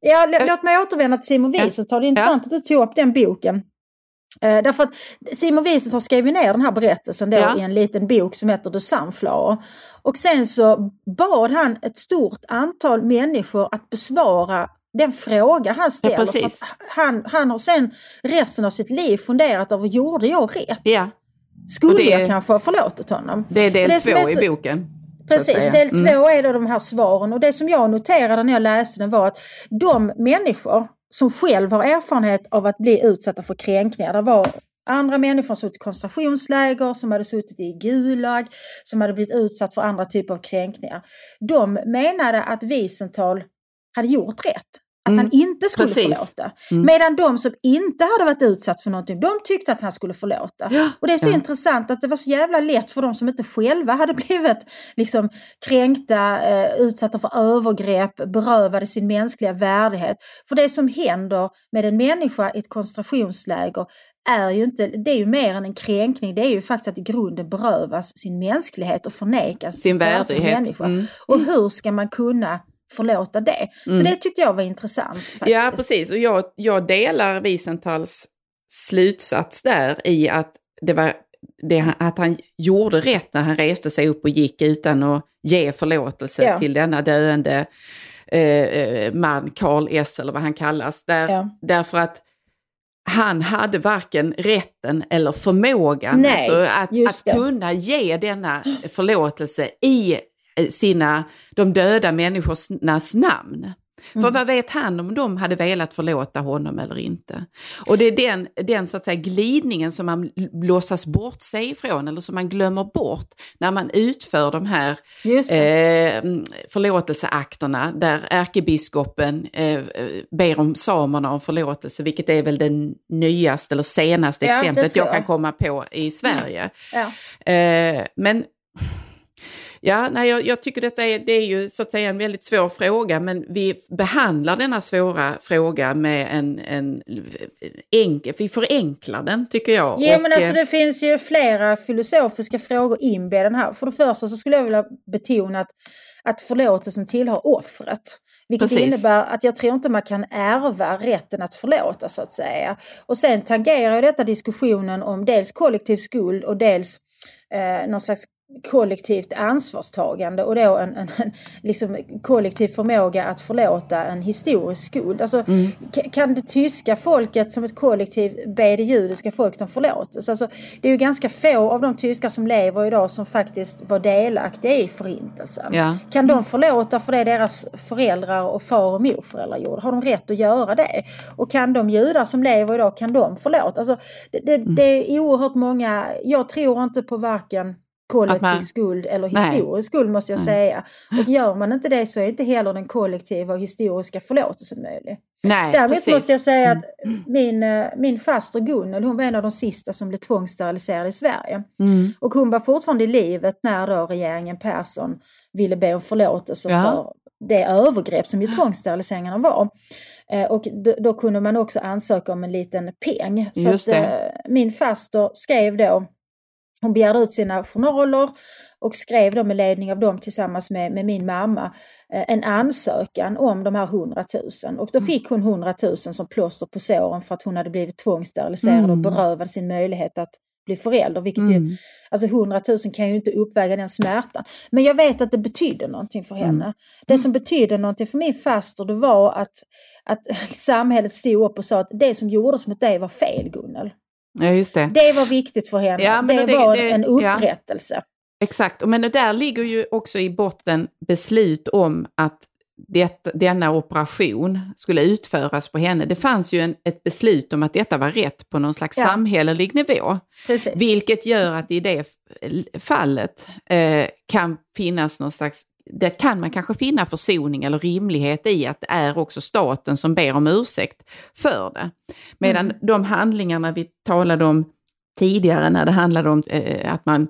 ja, lå- låt mig återvända till Simon Ja. Wiesenthal. Det är intressant att du tog upp den boken. Eh, därför att Simon Wiesenthal skrev ner den här berättelsen då Ja. i en liten bok som heter The Sunflower. Och sen så bad han ett stort antal människor att besvara den fråga han ställer. att han, han har sen resten av sitt liv funderat över, gjorde jag rätt? ja, Skulle det- jag kanske ha förlåtit honom? det är del det två är så- i boken. Precis, säga. del Mm. två är då de här svaren. Och det som jag noterade när jag läste den var att de människor som själv har erfarenhet av att bli utsatta för kränkningar, det var andra människor som suttit i koncentrationsläger, som hade suttit i Gulag, som hade blivit utsatt för andra typer av kränkningar. De menade att Wiesenthal hade gjort rätt. Att Mm, han inte skulle precis. förlåta. Mm. Medan de som inte hade varit utsatt för någonting, de tyckte att han skulle förlåta. Ja, Och det är så ja. intressant att det var så jävla lätt för de som inte själva hade blivit liksom, kränkta, eh, utsatta för övergrepp, berövade sin mänskliga värdighet. För det som händer med en människa i ett koncentrationsläger är ju inte, det är ju mer än en kränkning, det är ju faktiskt att i grunden berövas sin mänsklighet och förnekas Sin värdighet. människa. Mm. Och hur ska man kunna förlåta det? Så Mm. det tyckte jag var intressant. Faktiskt. Ja, precis. Och jag, jag delar Wiesenthals slutsats där i att, det var, det, att han gjorde rätt när han reste sig upp och gick utan att ge förlåtelse Ja. till denna döende eh, eh, man, Karl S eller vad han kallas. Där, Ja. Därför att han hade varken rätten eller förmågan Nej, alltså att, att kunna ge denna förlåtelse i sina, de döda människornas namn. För Mm. vad vet han om de hade velat förlåta honom eller inte? Och det är den, den så att säga glidningen som man låtsas bort sig ifrån eller som man glömmer bort när man utför de här eh, förlåtelseakterna där ärkebiskopen eh, eh, ber om samerna om förlåtelse, vilket är väl det nyaste eller senaste Ja, exemplet tror jag kan jag. komma på i Sverige. Ja. Eh, men ja, nej, jag, jag tycker detta är, det är ju så att säga en väldigt svår fråga, men vi behandlar denna svåra fråga med en, en enkel, vi förenklar den tycker jag. Jo, Och, men alltså eh, det finns ju flera filosofiska frågor inbäddade här. För det första så skulle jag vilja betona att, att förlåtelsen tillhör offret. Vilket Precis. innebär att jag tror inte man kan ärva rätten att förlåta så att säga. Och sen tangerar detta diskussionen om dels kollektiv skuld och dels eh, någon slags kollektivt ansvarstagande och då en, en, en liksom kollektiv förmåga att förlåta en historisk skuld. Alltså, ka- Kan det tyska folket som ett kollektiv be det judiska folket om förlåtelse? Alltså, det är ju ganska få av de tyskar som lever idag som faktiskt var delaktiga i förintelsen. Ja. Kan de förlåta för det deras föräldrar och far och morföräldrar gjorde? Har de rätt att göra det? Och kan de judar som lever idag, kan de förlåta? Alltså, det, det, Mm. det är oerhört många, jag tror inte på varken kollektiv man- skuld eller Nej. historisk skuld måste jag Nej. säga. Och gör man inte det så är inte heller den kollektiva och historiska förlåtelsen möjlig. nej, Däremot precis. måste jag säga att min, eh, min faster Gunnel, hon var en av de sista som blev tvångssteriliserad i Sverige. Mm. Och hon var fortfarande i livet när då regeringen Persson ville be om förlåtelse Ja. för det övergrepp som ju tvångssteriliseringarna var. Eh, och då, då kunde man också ansöka om en liten peng. Så att, eh, min faster skrev då, hon begärde ut sina journaler och skrev då med ledning av dem tillsammans med, med min mamma eh, en ansökan om de här 100 000. Och då Mm. fick hon 100 000 som plåster på såren för att hon hade blivit tvångssteriliserad och Mm. berövad sin möjlighet att bli förälder. Vilket ju, Mm. alltså 100 000 kan ju inte uppväga den smärtan. Men jag vet att det betydde någonting för henne. Mm. Det som betydde någonting för min faster det var att, att samhället stod upp och sa att det som gjordes mot dig var fel Gunnel. Ja, just det. Det var viktigt för henne. Ja, det, det- var det- en ja. upprättelse. Exakt, men där ligger ju också i botten beslut om att det, denna operation skulle utföras på henne. Det fanns ju en, ett beslut om att detta var rätt på någon slags Ja. samhällelig nivå. Precis. Vilket gör att i det fallet eh, kan finnas någon slags där kan man kanske finna försoning eller rimlighet i att det är också staten som ber om ursäkt för det. Medan Mm. de handlingarna vi talade om tidigare när det handlade om eh, att man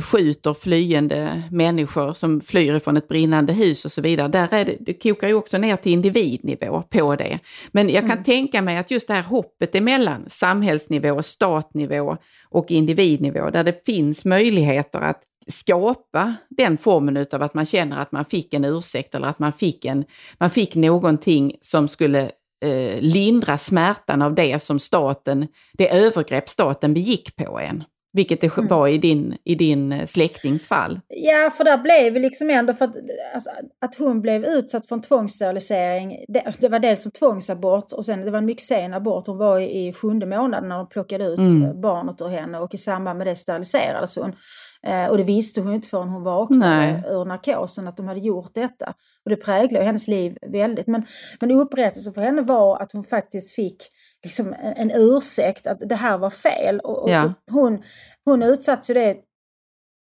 skjuter flyende människor som flyr ifrån ett brinnande hus och så vidare. Där är det, det kokar ju också ner till individnivå på det. Men jag kan Mm. tänka mig att just det här hoppet emellan samhällsnivå, statnivå och individnivå där det finns möjligheter att skapa den formen utav att man känner att man fick en ursäkt eller att man fick, en, man fick någonting som skulle eh, lindra smärtan av det som staten, det övergrepp staten begick på en. Vilket det Mm. var i din, i din eh, släktings fall. Ja, för där blev vi liksom ändå för att, alltså, att hon blev utsatt för en tvångssterilisering. Det, det var dels en tvångsabort och sen det var en mycket sen abort. Hon var i, i sjunde månaden när de plockade ut Mm. eh, barnet ur henne och i samband med det steriliserades hon. Eh, och det visste hon inte förrän hon vaknade Nej. ur narkosen att de hade gjort detta. Och det präglade hennes liv väldigt. Men, men upprättelsen för henne var att hon faktiskt fick liksom en, en ursäkt att det här var fel. Och, och Ja. hon, hon utsattes ju det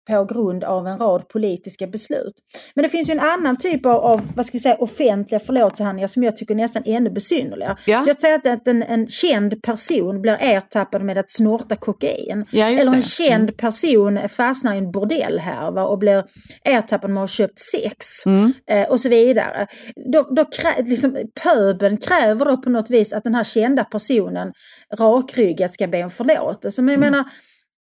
på grund av en rad politiska beslut. Men det finns ju en annan typ av, av vad ska vi säga, offentliga förlåtelsehandlingar som jag tycker nästan ännu besynnerliga. Ja. Låt säga att- en, en känd person blir ertappad med att snorta kokain. Ja, Eller en känd person fastnar i en bordellhärva och blir ertappad med att ha köpt sex. Mm. Eh, och så vidare. Då, då krä, liksom, pöbeln kräver då på något vis att den här kända personen rakryggat ska be om förlåtelse. Men jag Mm. menar,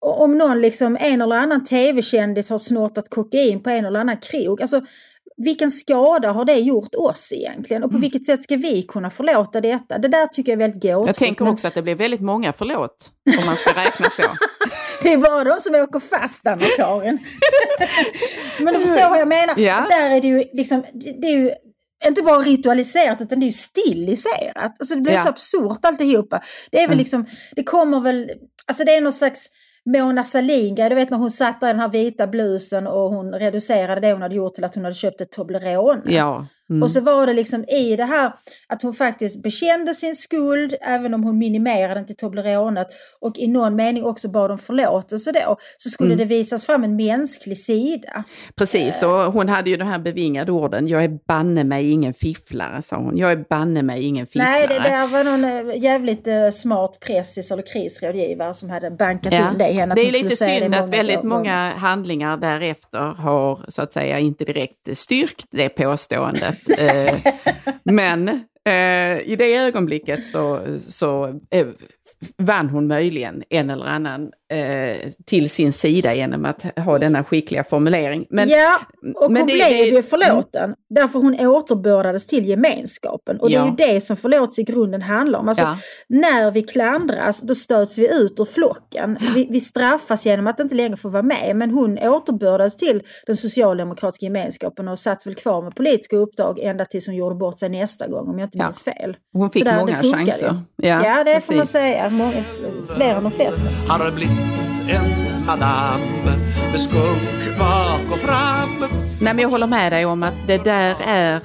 om någon liksom, en eller annan tv-kändis har snortat kokain på en eller annan krog. Alltså, vilken skada har det gjort oss egentligen? Och på vilket sätt ska vi kunna förlåta detta? Det där tycker jag är väldigt gåtfullt. Jag tänker men också att det blir väldigt många förlåt om man ska räkna så. Det är bara de som åker fast, Anna-Karin. men du förstår vad jag menar. Ja. Där är det ju liksom, det är ju inte bara ritualiserat utan det är ju stiliserat. Alltså det blir Ja. så absurt alltihopa. Det är väl Mm. liksom, det kommer väl, alltså det är någon slags Mona sahlin du vet när hon satt där i den här vita blusen och hon reducerade det hon hade gjort till att hon hade köpt ett Toblerone. Ja. Mm. Och så var det liksom i det här att hon faktiskt bekände sin skuld, även om hon minimerade den till Tobleronet och i någon mening också bad om förlåtelse då, så skulle Mm. det visas fram en mänsklig sida. Precis, och hon hade ju de här bevingade orden, jag är banne mig ingen fifflare, sa hon. Jag är banne mig ingen fifflare. Nej, det där var någon eh, jävligt eh, smart pressis eller krisrådgivare som hade bankat in det i henne. det är lite synd att väldigt många handlingar därefter har så att säga inte direkt styrkt det påståendet. Eh, Men eh, i det ögonblicket så, så eh, vann hon möjligen en eller annan till sin sida genom att ha denna skickliga formulering. Men, ja, och men hon det- blev det- ju förlåten. Därför hon återbördades till gemenskapen. Och Ja. det är ju det som förlåtelse i grunden handlar om. Alltså, Ja. När vi klandras, då stöts vi ut ur flocken. Vi, vi straffas genom att inte längre få vara med. Men hon återbördades till den socialdemokratiska gemenskapen och satt väl kvar med politiska uppdrag ända tills hon gjorde bort sig nästa gång, om jag inte Ja. minns fel. Hon fick där, många chanser. Ja, Ja, det får man precis. säga. Många, fler än de flesta. En madam med skunk bak och fram Nej, men jag håller med dig om att det där är,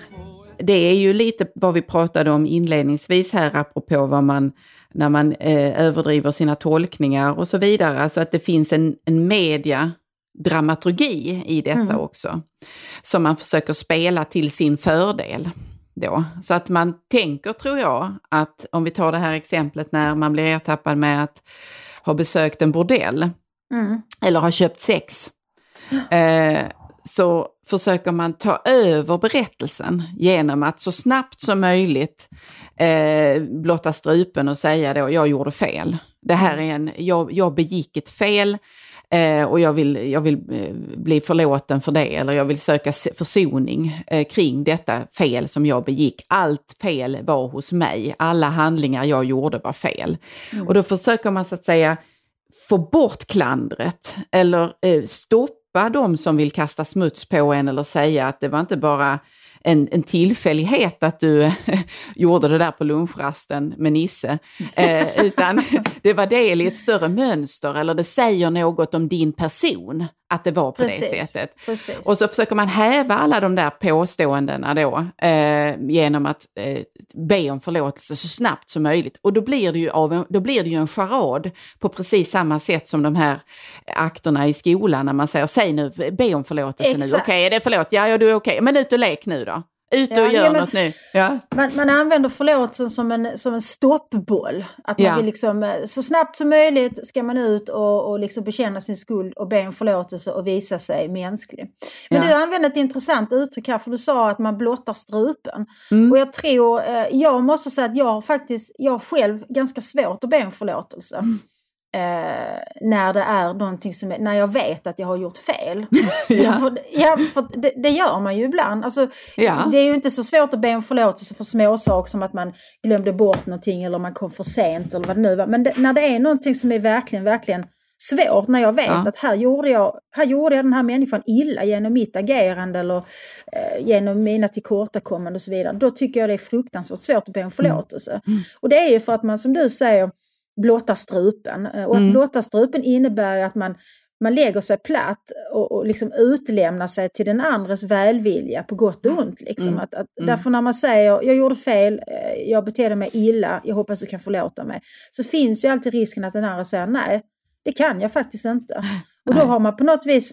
det är ju lite vad vi pratade om inledningsvis här apropå vad man, när man eh, överdriver sina tolkningar och så vidare. Alltså att det finns en, en mediadramaturgi i detta Mm. också. Som man försöker spela till sin fördel. Då. Så att man tänker, tror jag, att om vi tar det här exemplet när man blir ertappad med att ha besökt en bordell Mm. eller har köpt sex, eh, så försöker man ta över berättelsen genom att så snabbt som möjligt eh, blotta strupen och säga då, jag gjorde fel. Det här är en, jag, jag begick ett fel och jag vill, jag vill eh, bli förlåten för det eller jag vill söka försoning eh, kring detta fel som jag begick. Allt fel var hos mig, alla handlingar jag gjorde var fel. Och då försöker man så att säga få bort klandret eller eh, stoppa de som vill kasta smuts på en eller säga att det var inte bara en, en tillfällighet att du gjorde det där på lunchrasten med Nisse, eh, utan det var del i ett större mönster eller det säger något om din person att det var på det Precis. sättet. Precis. Och så försöker man häva alla de där påståendena då eh, genom att eh, be om förlåtelse så snabbt som möjligt. Och då blir, det ju av en, då blir det ju en charad på precis samma sätt som de här akterna i skolan när man säger säg nu, be om förlåtelse nu. Okej, Exakt. är det förlåt? Ja, ja, du är okej. Men ut och lek nu då. Ut och Ja, gör ja, men- något nu. Ja. Man, man använder förlåtelsen som en, som en stoppboll. Att man vill liksom, eh, så snabbt som möjligt ska man ut och, och liksom bekänna sin skuld och be om förlåtelse och visa sig mänsklig. Men du använde ett intressant uttryck här för du sa att man blottar strupen. Mm. Och jag tror, eh, jag måste säga att jag faktiskt, jag själv ganska svårt att be om förlåtelse. Mm. Eh, när det är någonting som, är, när jag vet att jag har gjort fel. Ja. för, ja, för det, det gör man ju ibland. Alltså, Ja. Det är ju inte så svårt att be om förlåtelse för småsaker som att man glömde bort någonting eller man kom för sent eller vad det nu var. Men det, när det är någonting som är verkligen, verkligen svårt, när jag vet Ja. att här gjorde, jag, här gjorde jag den här människan illa genom mitt agerande eller eh, genom mina tillkortakommanden och så vidare. Då tycker jag det är fruktansvärt svårt att be om förlåtelse. Och det är ju för att man, som du säger, blottar strupen. Eh, Och att Mm. blotta strupen innebär att man man lägger sig platt och, och liksom utlämnar sig till den andres välvilja på gott och ont. Liksom. Mm. Att, att, Mm. Därför när man säger jag gjorde fel, eh, jag betedde mig illa, jag hoppas du kan förlåta mig. Så finns ju alltid risken att den andra säger nej, det kan jag faktiskt inte. Och då har man på något vis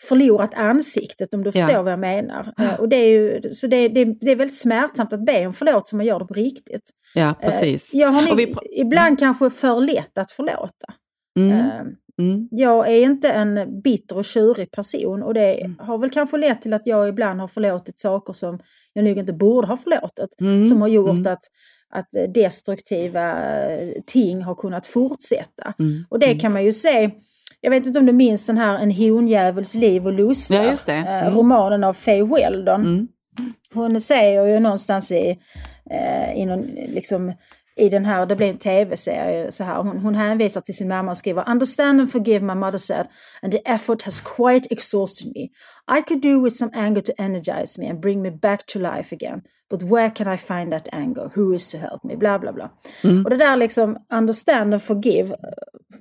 förlorat ansiktet om du Ja. förstår vad jag menar. Eh, Och det är ju, så det, det, det är väldigt smärtsamt att be om förlåtelse om man gör det på riktigt. ja, Eh, precis. Jag har nog, vi ibland kanske för lätt att förlåta. Mm. Eh, Mm. jag är inte en bitter och tjurig person och det Mm. har väl kanske lett till att jag ibland har förlåtit saker som jag nog inte borde ha förlåtit. Mm. Som har gjort Mm. att, att destruktiva ting har kunnat fortsätta. Och det kan man ju se, jag vet inte om du minns den här En honjävels liv och lustar, Ja, just det. eh, Mm. romanen av Faye Weldon. Mm. Hon säger ju någonstans i, eh, i någon, liksom, i den här, det blir en tv-serie så här, hon, hon hänvisar till sin mamma och skriver Understand and forgive my mother said and the effort has quite exhausted me. I could do with some anger to energize me and bring me back to life again. But where can I find that anger? Who is to help me? Bla bla bla. Mm. Och det där liksom understand and forgive,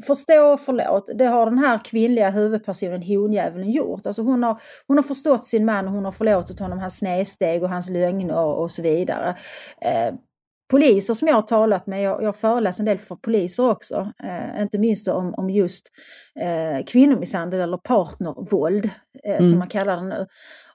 förstå och förlåt, det har den här kvinnliga huvudpersonen honjävulen gjort. Alltså hon har, hon har förstått sin man och hon har förlåtit honom hans snedsteg och hans lögner och så vidare. Eh, poliser som jag har talat med, jag, jag har föreläst en del för poliser också, eh, inte minst om, om just eh, kvinnomisshandel eller partnervåld eh, Mm. som man kallar det nu.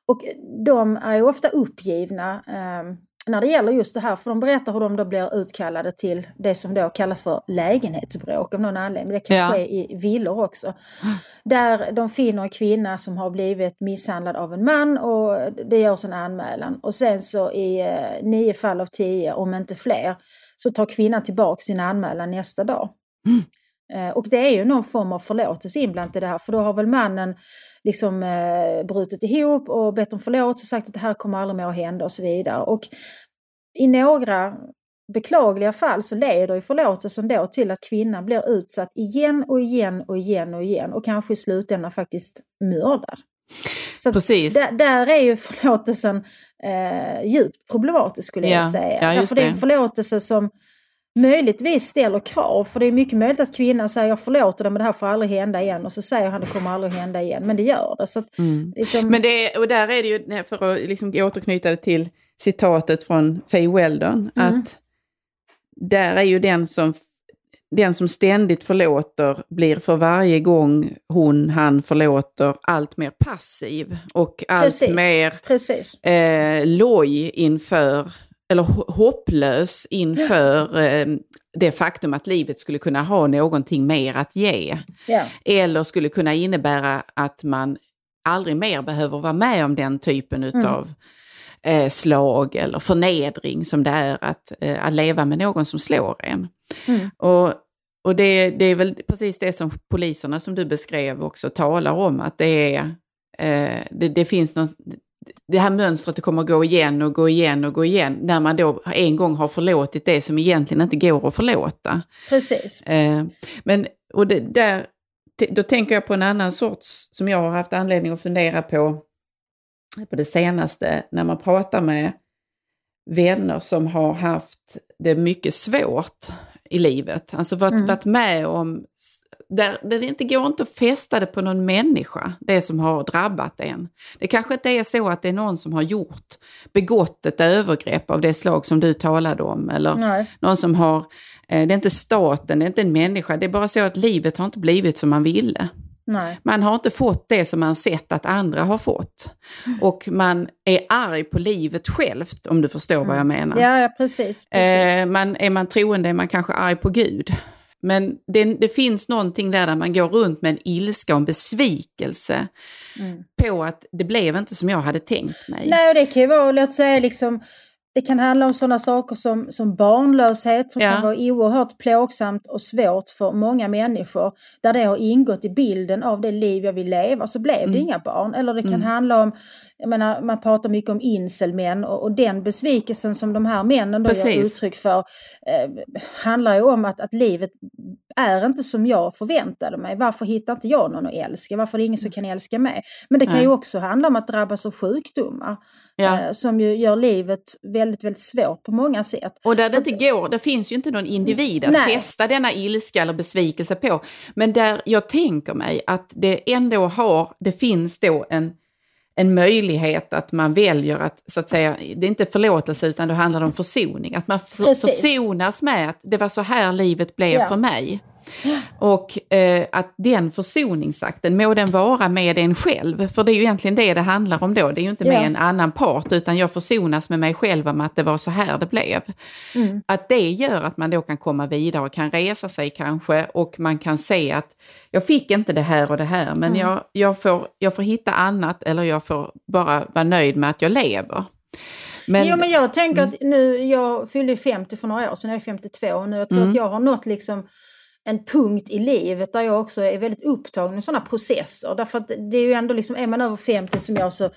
Och de är ofta uppgivna eh, när det gäller just det här, för de berättar hur de då blir utkallade till det som då kallas för lägenhetsbråk av någon anledning. Det kan Ja. ske i villor också. Där de finner en kvinna som har blivit misshandlad av en man och det görs en anmälan. Och sen så i eh, nio fall av tio, om inte fler, så tar kvinnan tillbaka sin anmälan nästa dag. Eh, Och det är ju någon form av förlåtelse inblandat i det här, för då har väl mannen liksom eh, brutit ihop och bett om förlåtelse och sagt att det här kommer aldrig mer att hända och så vidare. Och i några beklagliga fall så leder ju förlåtelsen då till att kvinnan blir utsatt igen och igen och igen och igen och kanske i slutändan faktiskt mördad. Så Precis. Där, är ju förlåtelsen eh, djupt problematisk skulle Ja, jag säga. ja, Därför det är en förlåtelse som möjligtvis ställer krav. För det är mycket möjligt att kvinnan säger jag förlåter det men det här får aldrig hända igen. Och så säger han det kommer aldrig hända igen. Men det gör det. Så att, liksom, Men det, och där är det ju, för att liksom återknyta det till citatet från Faye Weldon, Mm. att där är ju den som, den som ständigt förlåter blir för varje gång hon, han förlåter allt mer passiv och allt Precis. mer Precis. eh, loj inför, eller ho- hopplös inför eh, det faktum att livet skulle kunna ha någonting mer att ge. Ja. Eller skulle kunna innebära att man aldrig mer behöver vara med om den typen utav eh, slag eller förnedring som det är att, eh, att leva med någon som slår en. Mm. Och, och det, det är väl precis det som poliserna som du beskrev också talar om, att det är eh, det, det finns någon, det här mönstret det kommer gå igen och gå igen och gå igen när man då en gång har förlåtit det som egentligen inte går att förlåta. Precis. Eh, men, och det, där, då tänker jag på en annan sorts som jag har haft anledning att fundera på på det senaste när man pratar med vänner som har haft det mycket svårt i livet. Alltså varit, Mm. varit med om, där, där det inte går inte att fästa det på någon människa, det som har drabbat en. Det kanske inte är så att det är någon som har gjort, begått ett övergrepp av det slag som du talade om, eller Nej. någon som har, eh, det är inte staten, det är inte en människa, det är bara så att livet har inte blivit som man ville. Nej. Man har inte fått det som man sett att andra har fått. Och man är arg på livet självt, om du förstår vad jag menar. Ja, ja precis. precis. Eh, man, är man troende är man kanske arg på Gud. Men det, det finns någonting där, där man går runt med en ilska och en besvikelse Mm. på att det blev inte som jag hade tänkt mig. Nej, och det kan ju vara, låt säga liksom, det kan handla om sådana saker som, som barnlöshet som Ja. kan vara oerhört plågsamt och svårt för många människor. Där det har ingått i bilden av det liv jag vill leva så blev det Mm. inga barn. Eller det kan Mm. handla om, jag menar, man pratar mycket om inselmän och, och den besvikelsen som de här männen då ger Precis. uttryck för eh, handlar ju om att, att livet är inte som jag förväntade mig. Varför hittar inte jag någon att älska? Varför är det ingen som kan älska mig? Men det kan ju också handla om att drabbas av sjukdomar. Ja. Eh, som ju gör livet väldigt, väldigt svårt på många sätt. Och där det Så inte går, det finns ju inte någon individ att Nej. fästa denna ilska eller besvikelse på. Men där jag tänker mig att det ändå har, det finns då en, en möjlighet att man väljer att, så att säga, det är inte förlåtelse utan det handlar om försoning. Att man för, försonas med att det var så här livet blev Ja. för mig. Och eh, att den försoningsakten, må den vara med en själv, för det är ju egentligen det det handlar om då. Det är ju inte med Ja. en annan part, utan jag försonas med mig själv om att det var så här det blev. Mm. Att det gör att man då kan komma vidare och kan resa sig kanske och man kan se att jag fick inte det här och det här, men Mm. jag, jag, får, jag får hitta annat eller jag får bara vara nöjd med att jag lever. Men, jo men jag tänker Mm. att nu, jag fyllde ju 50 för några år sedan, jag är 52 och nu jag tror Mm. att jag har nått liksom en punkt i livet där jag också är väldigt upptagen med sådana processer. Därför att det är ju ändå liksom, är man över 50 som jag så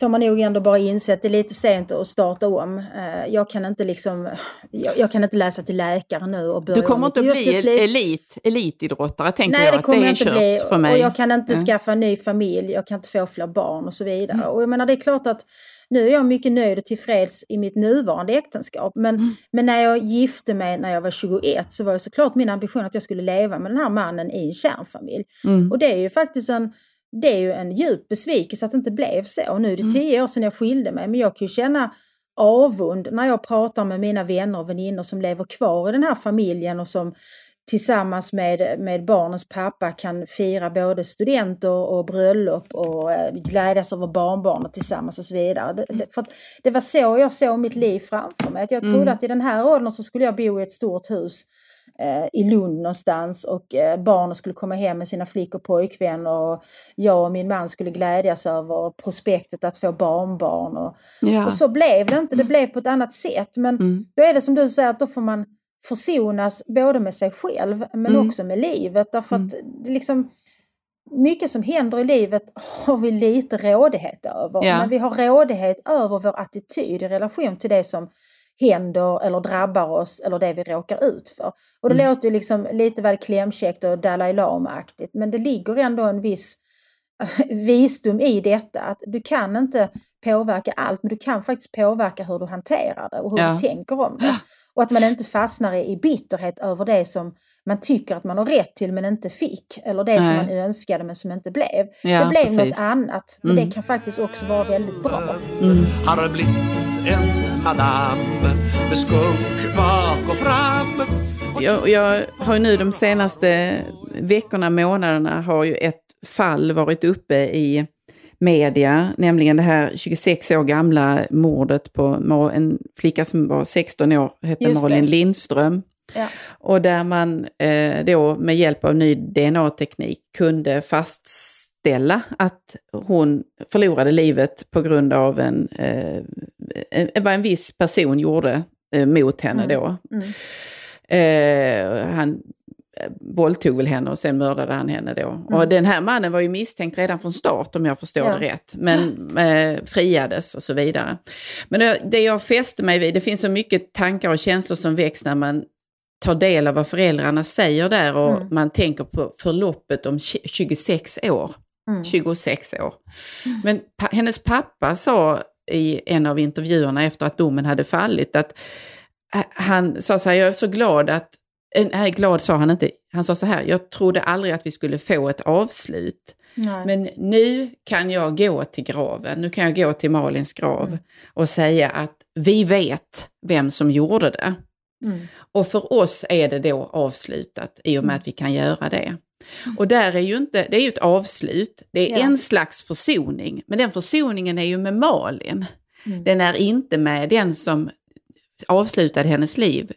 får man nog ändå bara inse att det är lite sent att starta om. Eh, jag kan inte liksom, jag, jag kan inte läsa till läkare nu och börja Du kommer inte att bli elit, elitidrottare tänker Nej, jag. det kommer det jag inte bli. för mig. Och jag kan inte Mm. skaffa en ny familj, jag kan inte få fler barn och så vidare. Och jag menar, det är klart att nu är jag mycket nöjd och tillfreds i mitt nuvarande äktenskap. Men, Mm. men när jag gifte mig när jag var 21 så var ju såklart min ambition att jag skulle leva med den här mannen i en kärnfamilj. Mm. Och det är ju faktiskt en, det är ju en djup besvikelse att det inte blev så. Och nu är det Mm. tio år sedan jag skilde mig, men jag kan ju känna avund när jag pratar med mina vänner och väninnor som lever kvar i den här familjen och som tillsammans med, med barnens pappa kan fira både student och, bröllop och eh, glädjas över barnbarnen tillsammans och så vidare. Det, för det var så jag såg mitt liv framför mig. Att jag trodde Mm. att i den här åldern så skulle jag bo i ett stort hus eh, i Lund någonstans och eh, barnen skulle komma hem med sina flick och pojkvänner och jag och min man skulle glädjas över prospektet att få barnbarn. Och, Ja. och så blev det inte, det blev på ett annat sätt. Men Mm. då är det som du säger att då får man försonas både med sig själv men Mm. också med livet. Därför att det liksom, mycket som händer i livet har vi lite rådighet över. Ja. Men vi har rådighet över vår attityd i relation till det som händer eller drabbar oss eller det vi råkar ut för. Och det Mm. låter liksom lite väl klämkäckt och Dalai Lama-aktigt men det ligger ändå en viss visdom i detta. Att du kan inte påverka allt men du kan faktiskt påverka hur du hanterar det och hur Ja. du tänker om det. Och att man inte fastnar i i bitterhet över det som man tycker att man har rätt till men inte fick. Eller det som Nej. man önskade men som inte blev. Ja, det blev precis. något annat. Men Mm. det kan faktiskt också vara väldigt bra. Mm. Har blivit en madam med skunk bak och fram Jag, jag har ju nu de senaste veckorna, månaderna, har ju ett fall varit uppe i media, nämligen det här 26 år gamla mordet på en flicka som var 16 år, hette. Malin Lindström. Ja. Och där man eh, då med hjälp av ny DNA-teknik kunde fastställa att hon förlorade livet på grund av en, eh, en, vad en viss person gjorde eh, mot henne Mm. då. Mm. Eh, han våldtog väl henne och sen mördade han henne då. Och den här mannen var ju misstänkt redan från start om jag förstår Mm. Ja. det rätt. Men eh, friades och så vidare. Men det, det jag fäste mig vid, det finns så mycket tankar och känslor som väcks när man tar del av vad föräldrarna säger där och Mm. man tänker på förloppet om tj- 26 år. Mm. 26 år. Men pa hennes pappa sa i en av intervjuerna efter att domen hade fallit att eh, han sa så här, jag är så glad att, eh, nej glad sa han inte, han sa så här, jag trodde aldrig att vi skulle få ett avslut. Nej. Men nu kan jag gå till graven, nu kan jag gå till Malins grav Mm. och säga att vi vet vem som gjorde det. Mm. Och för oss är det då avslutat i och med att vi kan göra det. Och där är ju inte, det är ju ett avslut, det är Ja. en slags försoning, men den försoningen är ju med Malin. Mm. Den är inte med den som avslutade hennes liv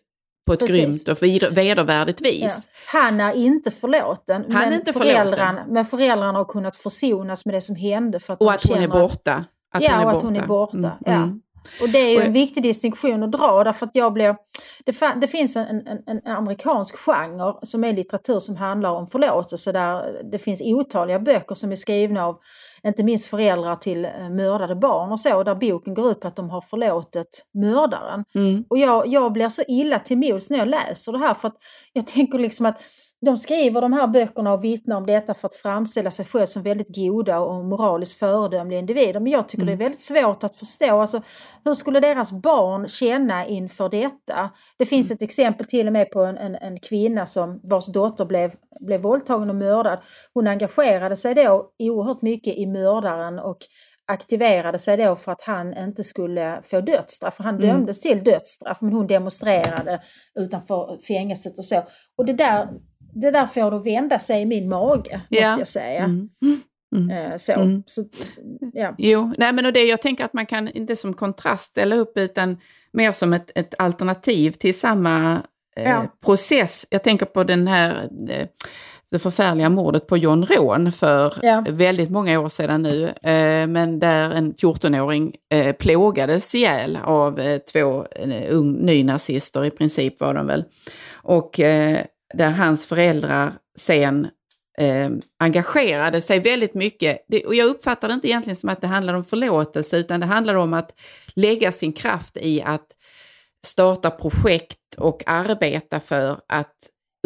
på ett Precis. grymt och vedervärdigt Ja. vis. Han är inte förlåten. Han är men, inte förlåten. föräldrarna, men föräldrarna har kunnat försonas med det som hände. För att Och de att hon är borta. Att ja, hon är och borta. att hon är borta. Mm, Ja. Och det är ju en viktig distinktion att dra därför att jag blir... Det, det finns en, en, en amerikansk genre som är litteratur som handlar om förlåtelse där det finns otaliga böcker som är skrivna av inte minst föräldrar till eh, mördade barn och så där boken går ut på att de har förlåtit mördaren. Mm. Och jag, jag blir så illa till mods när jag läser det här för att jag tänker liksom att de skriver de här böckerna och vittnar om detta för att framställa sig själv som väldigt goda och moraliskt föredömliga individer. Men jag tycker det är väldigt svårt att förstå. Alltså, hur skulle deras barn känna inför detta? Det finns ett exempel till och med på en, en, en kvinna som, vars dotter blev, blev våldtagen och mördad. Hon engagerade sig då oerhört mycket i mördaren och aktiverade sig då för att han inte skulle få dödsstraff. För han Mm. dömdes till dödsstraff men hon demonstrerade utanför fängelset och så. Och det där, det där får då vända sig i min mage, Ja. måste jag säga. Mm. Mm. Eh, så. Mm. så ja. Jo, nej men och det, jag tänker att man kan inte som kontrast ställa upp utan mer som ett, ett alternativ till samma eh, Ja. process. Jag tänker på den här, eh, det förfärliga mordet på John Rån för Ja. väldigt många år sedan nu, eh, men där en 14-åring eh, plågades ihjäl av eh, två eh, ung, nynazister, i princip var de väl. Och eh, där hans föräldrar sen eh, engagerade sig väldigt mycket. Det, och jag uppfattar det inte egentligen som att det handlar om förlåtelse utan det handlar om att lägga sin kraft i att starta projekt och arbeta för att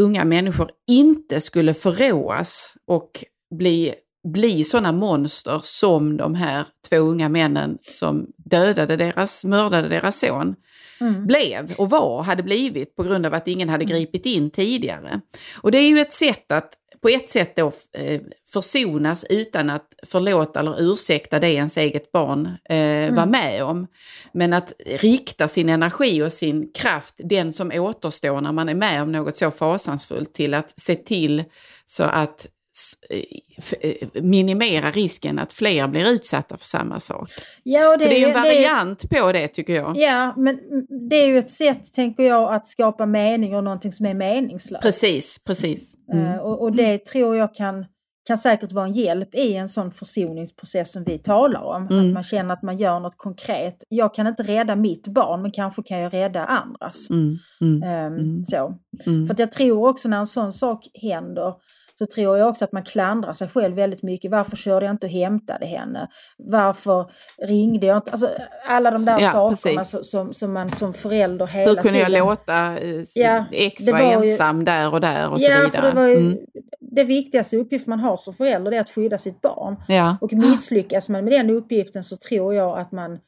unga människor inte skulle förråas och bli, bli sådana monster som de här två unga männen som dödade deras, mördade deras son Mm. blev och var, hade blivit på grund av att ingen hade gripit in tidigare. Och det är ju ett sätt att på ett sätt då eh, försonas utan att förlåta eller ursäkta det ens eget barn eh, var med om. Men att rikta sin energi och sin kraft, den som återstår när man är med om något så fasansfullt, till att se till så att minimera risken att fler blir utsatta för samma sak. Ja, och så det är ju en det- variant på det tycker jag. Ja, men det är ju ett sätt, tänker jag, att skapa mening och någonting som är meningslöst. Precis, precis. Mm. Eh, och, och det tror jag kan, kan säkert vara en hjälp i en sån försoningsprocess som vi talar om. Mm. Att man känner att man gör något konkret. Jag kan inte rädda mitt barn, men kanske kan jag rädda andras. Mm, mm, Ehm, mm. Så. Mm. För jag tror också när en sån sak händer så tror jag också att man klandrar sig själv väldigt mycket. Varför körde jag inte och hämtade henne? Varför ringde jag inte? Alltså, alla de där Ja, sakerna som, som, som man som förälder hela Hur kunde jag tiden... låta eh, Ja, X det vara var ju- ensam där och där och så Ja, vidare? för det var ju Mm. det viktigaste uppgift man har som förälder är att skydda sitt barn. Ja. Och misslyckas man med den uppgiften så tror jag att man,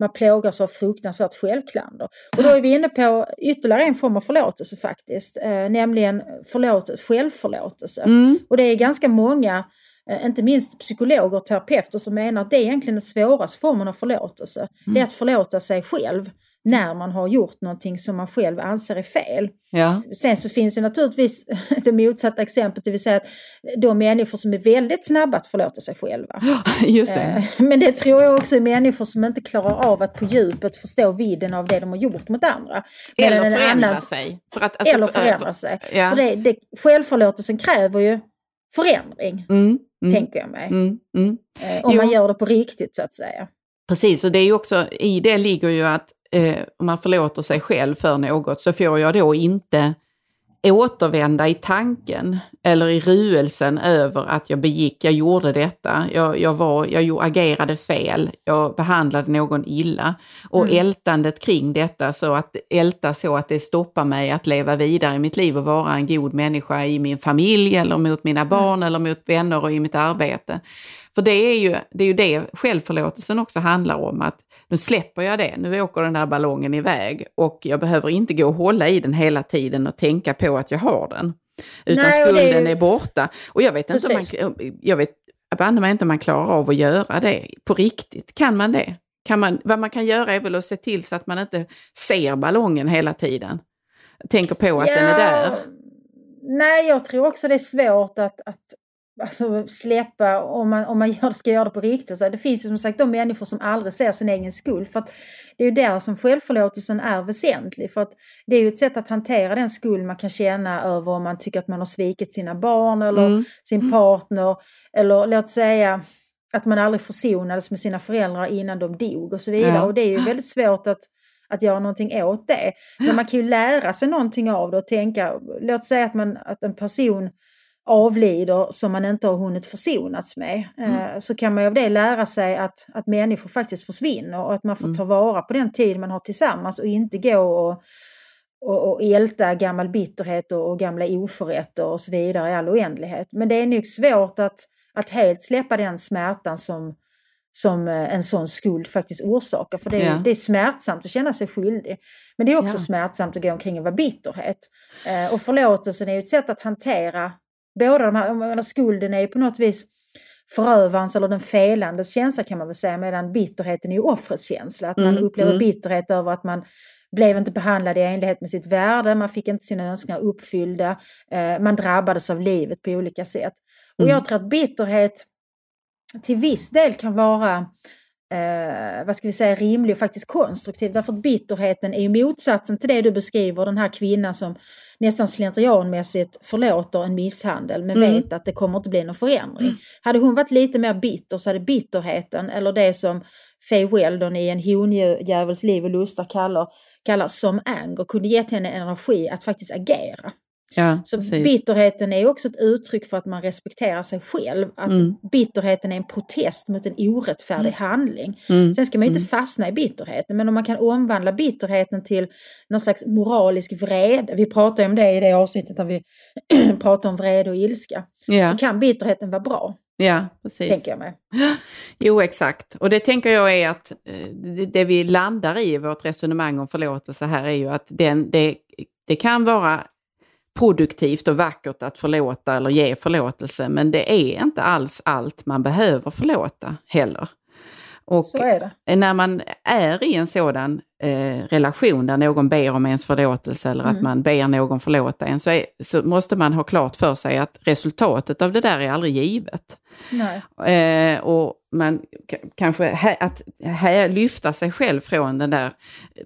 man plågas av fruktansvärt självklander. Och då är vi inne på ytterligare en form av förlåtelse faktiskt, eh, nämligen förlåt, självförlåtelse. Mm. Och det är ganska många, eh, inte minst psykologer och terapeuter, som menar att det är egentligen den svåraste formen av förlåtelse. Det är att förlåta sig själv när man har gjort någonting som man själv anser är fel. Ja. Sen så finns det naturligtvis det motsatta exemplet, det vill säga att de människor som är väldigt snabba att förlåta sig själva. Just det. Eh, Men det tror jag också är människor som inte klarar av att på djupet förstå vidden av det de har gjort mot andra. Eller förändra annan- sig. För att, alltså, eller för- förändra sig. Ja. För det, det, självförlåtelsen kräver ju förändring, Mm, mm, tänker jag mig. mm, mm. Eh, Om man gör det på riktigt så att säga. Precis, och det är ju också, i det ligger ju att eh, om man förlåter sig själv för något så får jag då inte återvända i tanken eller i ruelsen över att jag begick, jag gjorde detta, jag, jag, var, jag agerade fel, jag behandlade någon illa. Och Mm. ältandet kring detta, så att älta så att det stoppar mig att leva vidare i mitt liv och vara en god människa i min familj eller mot mina barn eller mot vänner och i mitt arbete. För det är ju det, är ju det självförlåtelsen också handlar om, att nu släpper jag det, nu åker den där ballongen iväg och jag behöver inte gå och hålla i den hela tiden och tänka på att jag har den. Utan Nej, det är skulden är, borta. Och jag vet inte om man, jag vet banne mig inte om man klarar av att göra det på riktigt. Kan man det? Kan man, vad man kan göra är väl att se till så att man inte ser ballongen hela tiden. Tänker på att den är där. Nej, jag tror också det är svårt att, att alltså, släppa om man, om man gör, ska göra det på riktigt. Så det finns ju som sagt de människor som aldrig ser sin egen skuld. För att det är ju där som självförlåtelsen är väsentlig. För att det är ju ett sätt att hantera den skuld man kan känna över om man tycker att man har svikit sina barn eller Mm. sin partner. Eller låt säga att man aldrig försonades med sina föräldrar innan de dog och så vidare. Ja. Och det är ju väldigt svårt att att göra någonting åt det. Men man kan ju lära sig någonting av det och tänka, låt säga att, man, att en person avlider som man inte har hunnit försonats med. Eh, så kan man ju av det lära sig att, att människor faktiskt försvinner och att man får ta vara på den tid man har tillsammans och inte gå och, och, och älta gammal bitterhet och, och gamla oförrätter och så vidare i all oändlighet. Men det är nog svårt att, att helt släppa den smärtan som, som eh, en sån skuld faktiskt orsakar. För det är, Ja. det är smärtsamt att känna sig skyldig. Men det är också Ja. smärtsamt att gå omkring och vara bitterhet. Eh, och förlåtelsen är ju ett sätt att hantera båda de här, skulden är ju på något vis förövarens eller den felandes känsla kan man väl säga, medan bitterheten är ju offrets känsla. Att man Mm, upplever mm. bitterhet över att man blev inte behandlad i enlighet med sitt värde, man fick inte sina önskningar uppfyllda, eh, man drabbades av livet på olika sätt. Och Mm. jag tror att bitterhet till viss del kan vara eh, vad ska vi säga, rimlig och faktiskt konstruktiv. Därför att bitterheten är ju motsatsen till det du beskriver, den här kvinnan som nästan slentrianmässigt förlåter en misshandel men Mm. vet att det kommer inte bli någon förändring. Hade hon varit lite mer bitter så hade bitterheten, eller det som Faye Weldon i En hondjävuls liv och lustar kallar, kallar som anger, kunde gett henne energi att faktiskt agera. Ja, Så precis. bitterheten är också ett uttryck för att man respekterar sig själv. Att Mm. bitterheten är en protest mot en orättfärdig handling. Mm. Sen ska man ju inte Mm. fastna i bitterheten, men om man kan omvandla bitterheten till någon slags moralisk vrede. Vi pratade om det i det avsnittet där vi pratade om vrede och ilska. Ja. Så kan bitterheten vara bra, Ja, precis. tänker jag mig. Jo, exakt. Och det tänker jag är att eh, det- vi landar i i vårt resonemang om förlåtelse här är ju att den, det, det kan vara produktivt och vackert att förlåta eller ge förlåtelse, men det är inte alls allt man behöver förlåta heller. Och när man är i en sådan eh, relation där någon ber om ens förlåtelse eller att Mm. man ber någon förlåta en så, är, så måste man ha klart för sig att resultatet av det där är aldrig givet. Eh, och man kanske hä, att hä, lyfta sig själv från den där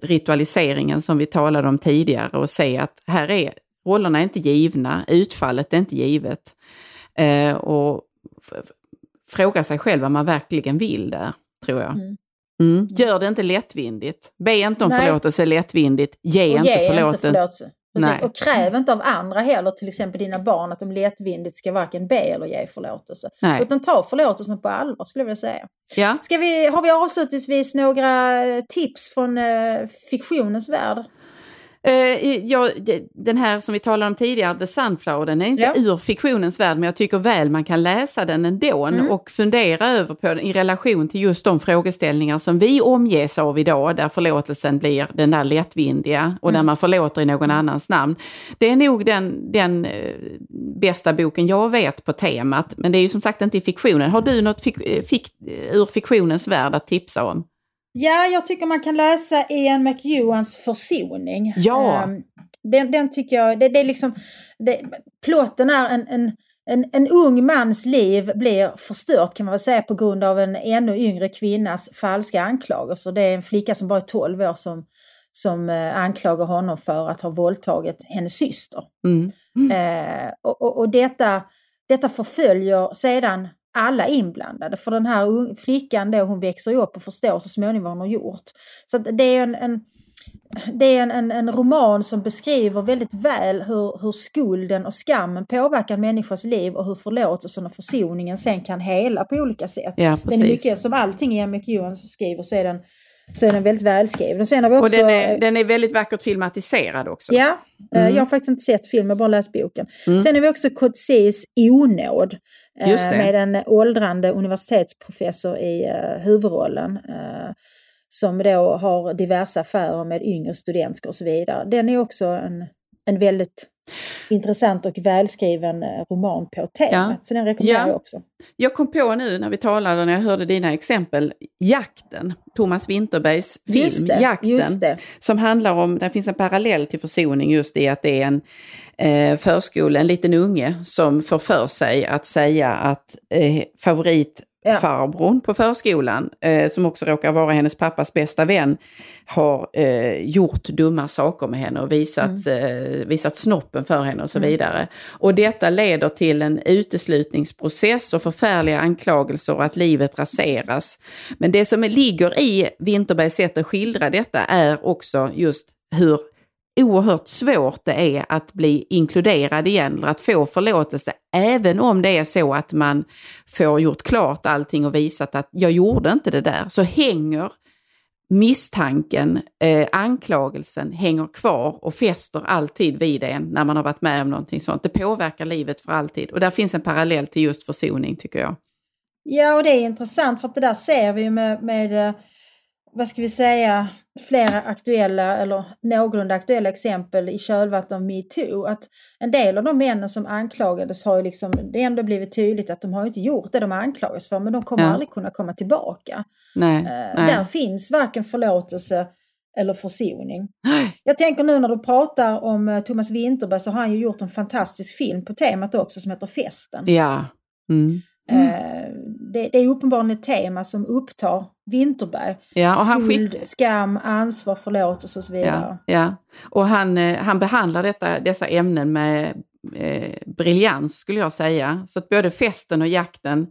ritualiseringen som vi talade om tidigare och se att här är rollerna är inte givna, utfallet är inte givet. Eh, och fråga sig själv vad man verkligen vill där, tror jag. Mm. Mm. Gör det inte lättvindigt. Be inte om Nej. förlåtelse lättvindigt. Ge Och inte ge inte förlåtelse. Precis. Nej. Och kräv inte av andra heller, till exempel dina barn, att de lättvindigt ska varken be eller ge förlåtelse. Nej. Utan ta förlåtelsen på allvar skulle jag vilja säga. Ja. Ska vi, har vi avslutningsvis några tips från eh, fiktionens värld? Eh, ja, den här som vi talade om tidigare, The Sunflower, den är inte Ja. ur fiktionens värld, men jag tycker väl man kan läsa den ändå Mm. och fundera över på den i relation till just de frågeställningar som vi omges av idag, där förlåtelsen blir den där lättvindiga och där Mm. man förlåter i någon annans namn. Det är nog den, den eh, bästa boken jag vet på temat, men det är ju som sagt inte i fiktionen. Har du något fik, eh, fik, ur fiktionens värld att tipsa om? Ja, jag tycker man kan läsa Ian McEwans Försoning. Ja. Ehm, Den, den tycker jag, det, det är liksom, det, plotten är en, en, en, en ung mans liv blir förstört kan man väl säga på grund av en ännu yngre kvinnas falska anklagelser. Det är en flicka som bara är 12 år som, som eh, anklagar honom för att ha våldtagit hennes syster. Mm. Eh, och, och, och detta, detta förföljer sedan alla inblandade. För den här flickan då, hon växer ju upp och förstår så småningom vad hon har gjort. Så det är en, en det är en, en, en roman som beskriver väldigt väl hur, hur skulden och skammen påverkar en människas liv och hur förlåtelsen och försoningen sen kan hela på olika sätt. Ja, Den är mycket, som allting Ian McEwan skriver så är den, så är den väldigt välskriven. Och sen har vi också... Och den är, den är väldigt vackert filmatiserad också. Ja, eh, Mm. jag har faktiskt inte sett filmen, bara läst boken. Mm. Sen har vi också Coetzés Onåd. eh. Med en åldrande universitetsprofessor i eh, huvudrollen. Som då har diverse affärer med yngre studenter och så vidare. Den är också en, en väldigt intressant och välskriven eh, roman på temat. Ja. Så den rekommenderar Ja. jag också. Jag kom på nu när vi talade, när jag hörde dina exempel, Jakten, Thomas Winterbergs film Just det, Jakten. just det. Som handlar om, där finns en parallell till försoning just i att det är en eh, förskola, en liten unge som får för sig att säga att eh, favoritfarbrorn på förskolan, eh, som också råkar vara hennes pappas bästa vän, har eh, gjort dumma saker med henne och visat, eh, visat snoppen för henne och så Mm. vidare. Och detta leder till en uteslutningsprocess och förfärliga anklagelser och att livet raseras. Men det som ligger i Winterbergs sätt att skildra detta är också just hur oerhört svårt det är att bli inkluderad igen, eller att få förlåtelse, även om det är så att man får gjort klart allting och visat att jag gjorde inte det där, så hänger misstanken, eh, anklagelsen hänger kvar och fäster alltid vid en när man har varit med om någonting sånt. Det påverkar livet för alltid och där finns en parallell till just försoning tycker jag. Ja, och det är intressant för att det där ser vi med, med eh, vad ska vi säga, flera aktuella eller någorlunda aktuella exempel i kölvattnet av metoo. Att en del av de männen som anklagades har ju liksom, det ändå blivit tydligt att de har inte gjort det de anklagades för, men de kommer Ja. aldrig kunna komma tillbaka. Nej, Eh, nej. Där finns varken förlåtelse eller försoning. Jag tänker nu när du pratar om eh, Thomas Winterberg så har han ju gjort en fantastisk film på temat också som heter Festen. Ja. Mm. Eh, det, det är uppenbarligen ett tema som upptar Winterberg. Ja, och han Skuld, skick- skam, ansvar, förlåtelse och så vidare. Ja, ja. och han, eh, han behandlar detta, dessa ämnen med eh, briljans skulle jag säga. Så att både festen och jakten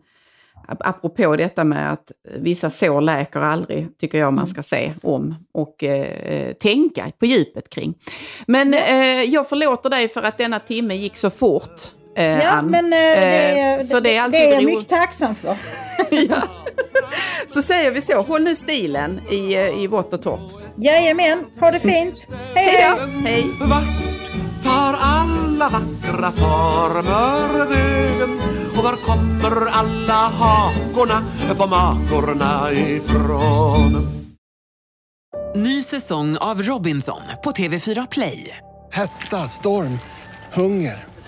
apropå detta med att vissa sår läker aldrig, tycker jag man ska se om och eh, tänka på djupet kring. Men eh, jag förlåter dig för att denna timme gick så fort. Eh, Ja, Ann. men eh, det, Eh, för det är alltid det är jag mycket tacksam för. ja. Så säger vi så, håll nu stilen i, eh, i vått och torrt. Jajamän, ha det fint. Hej hej! Hej! Vart tar alla vackra former vägen? Och var kommer alla hakorna på makorna ifrån? Ny säsong av Robinson på TV4 Play. Hetta, storm, hunger.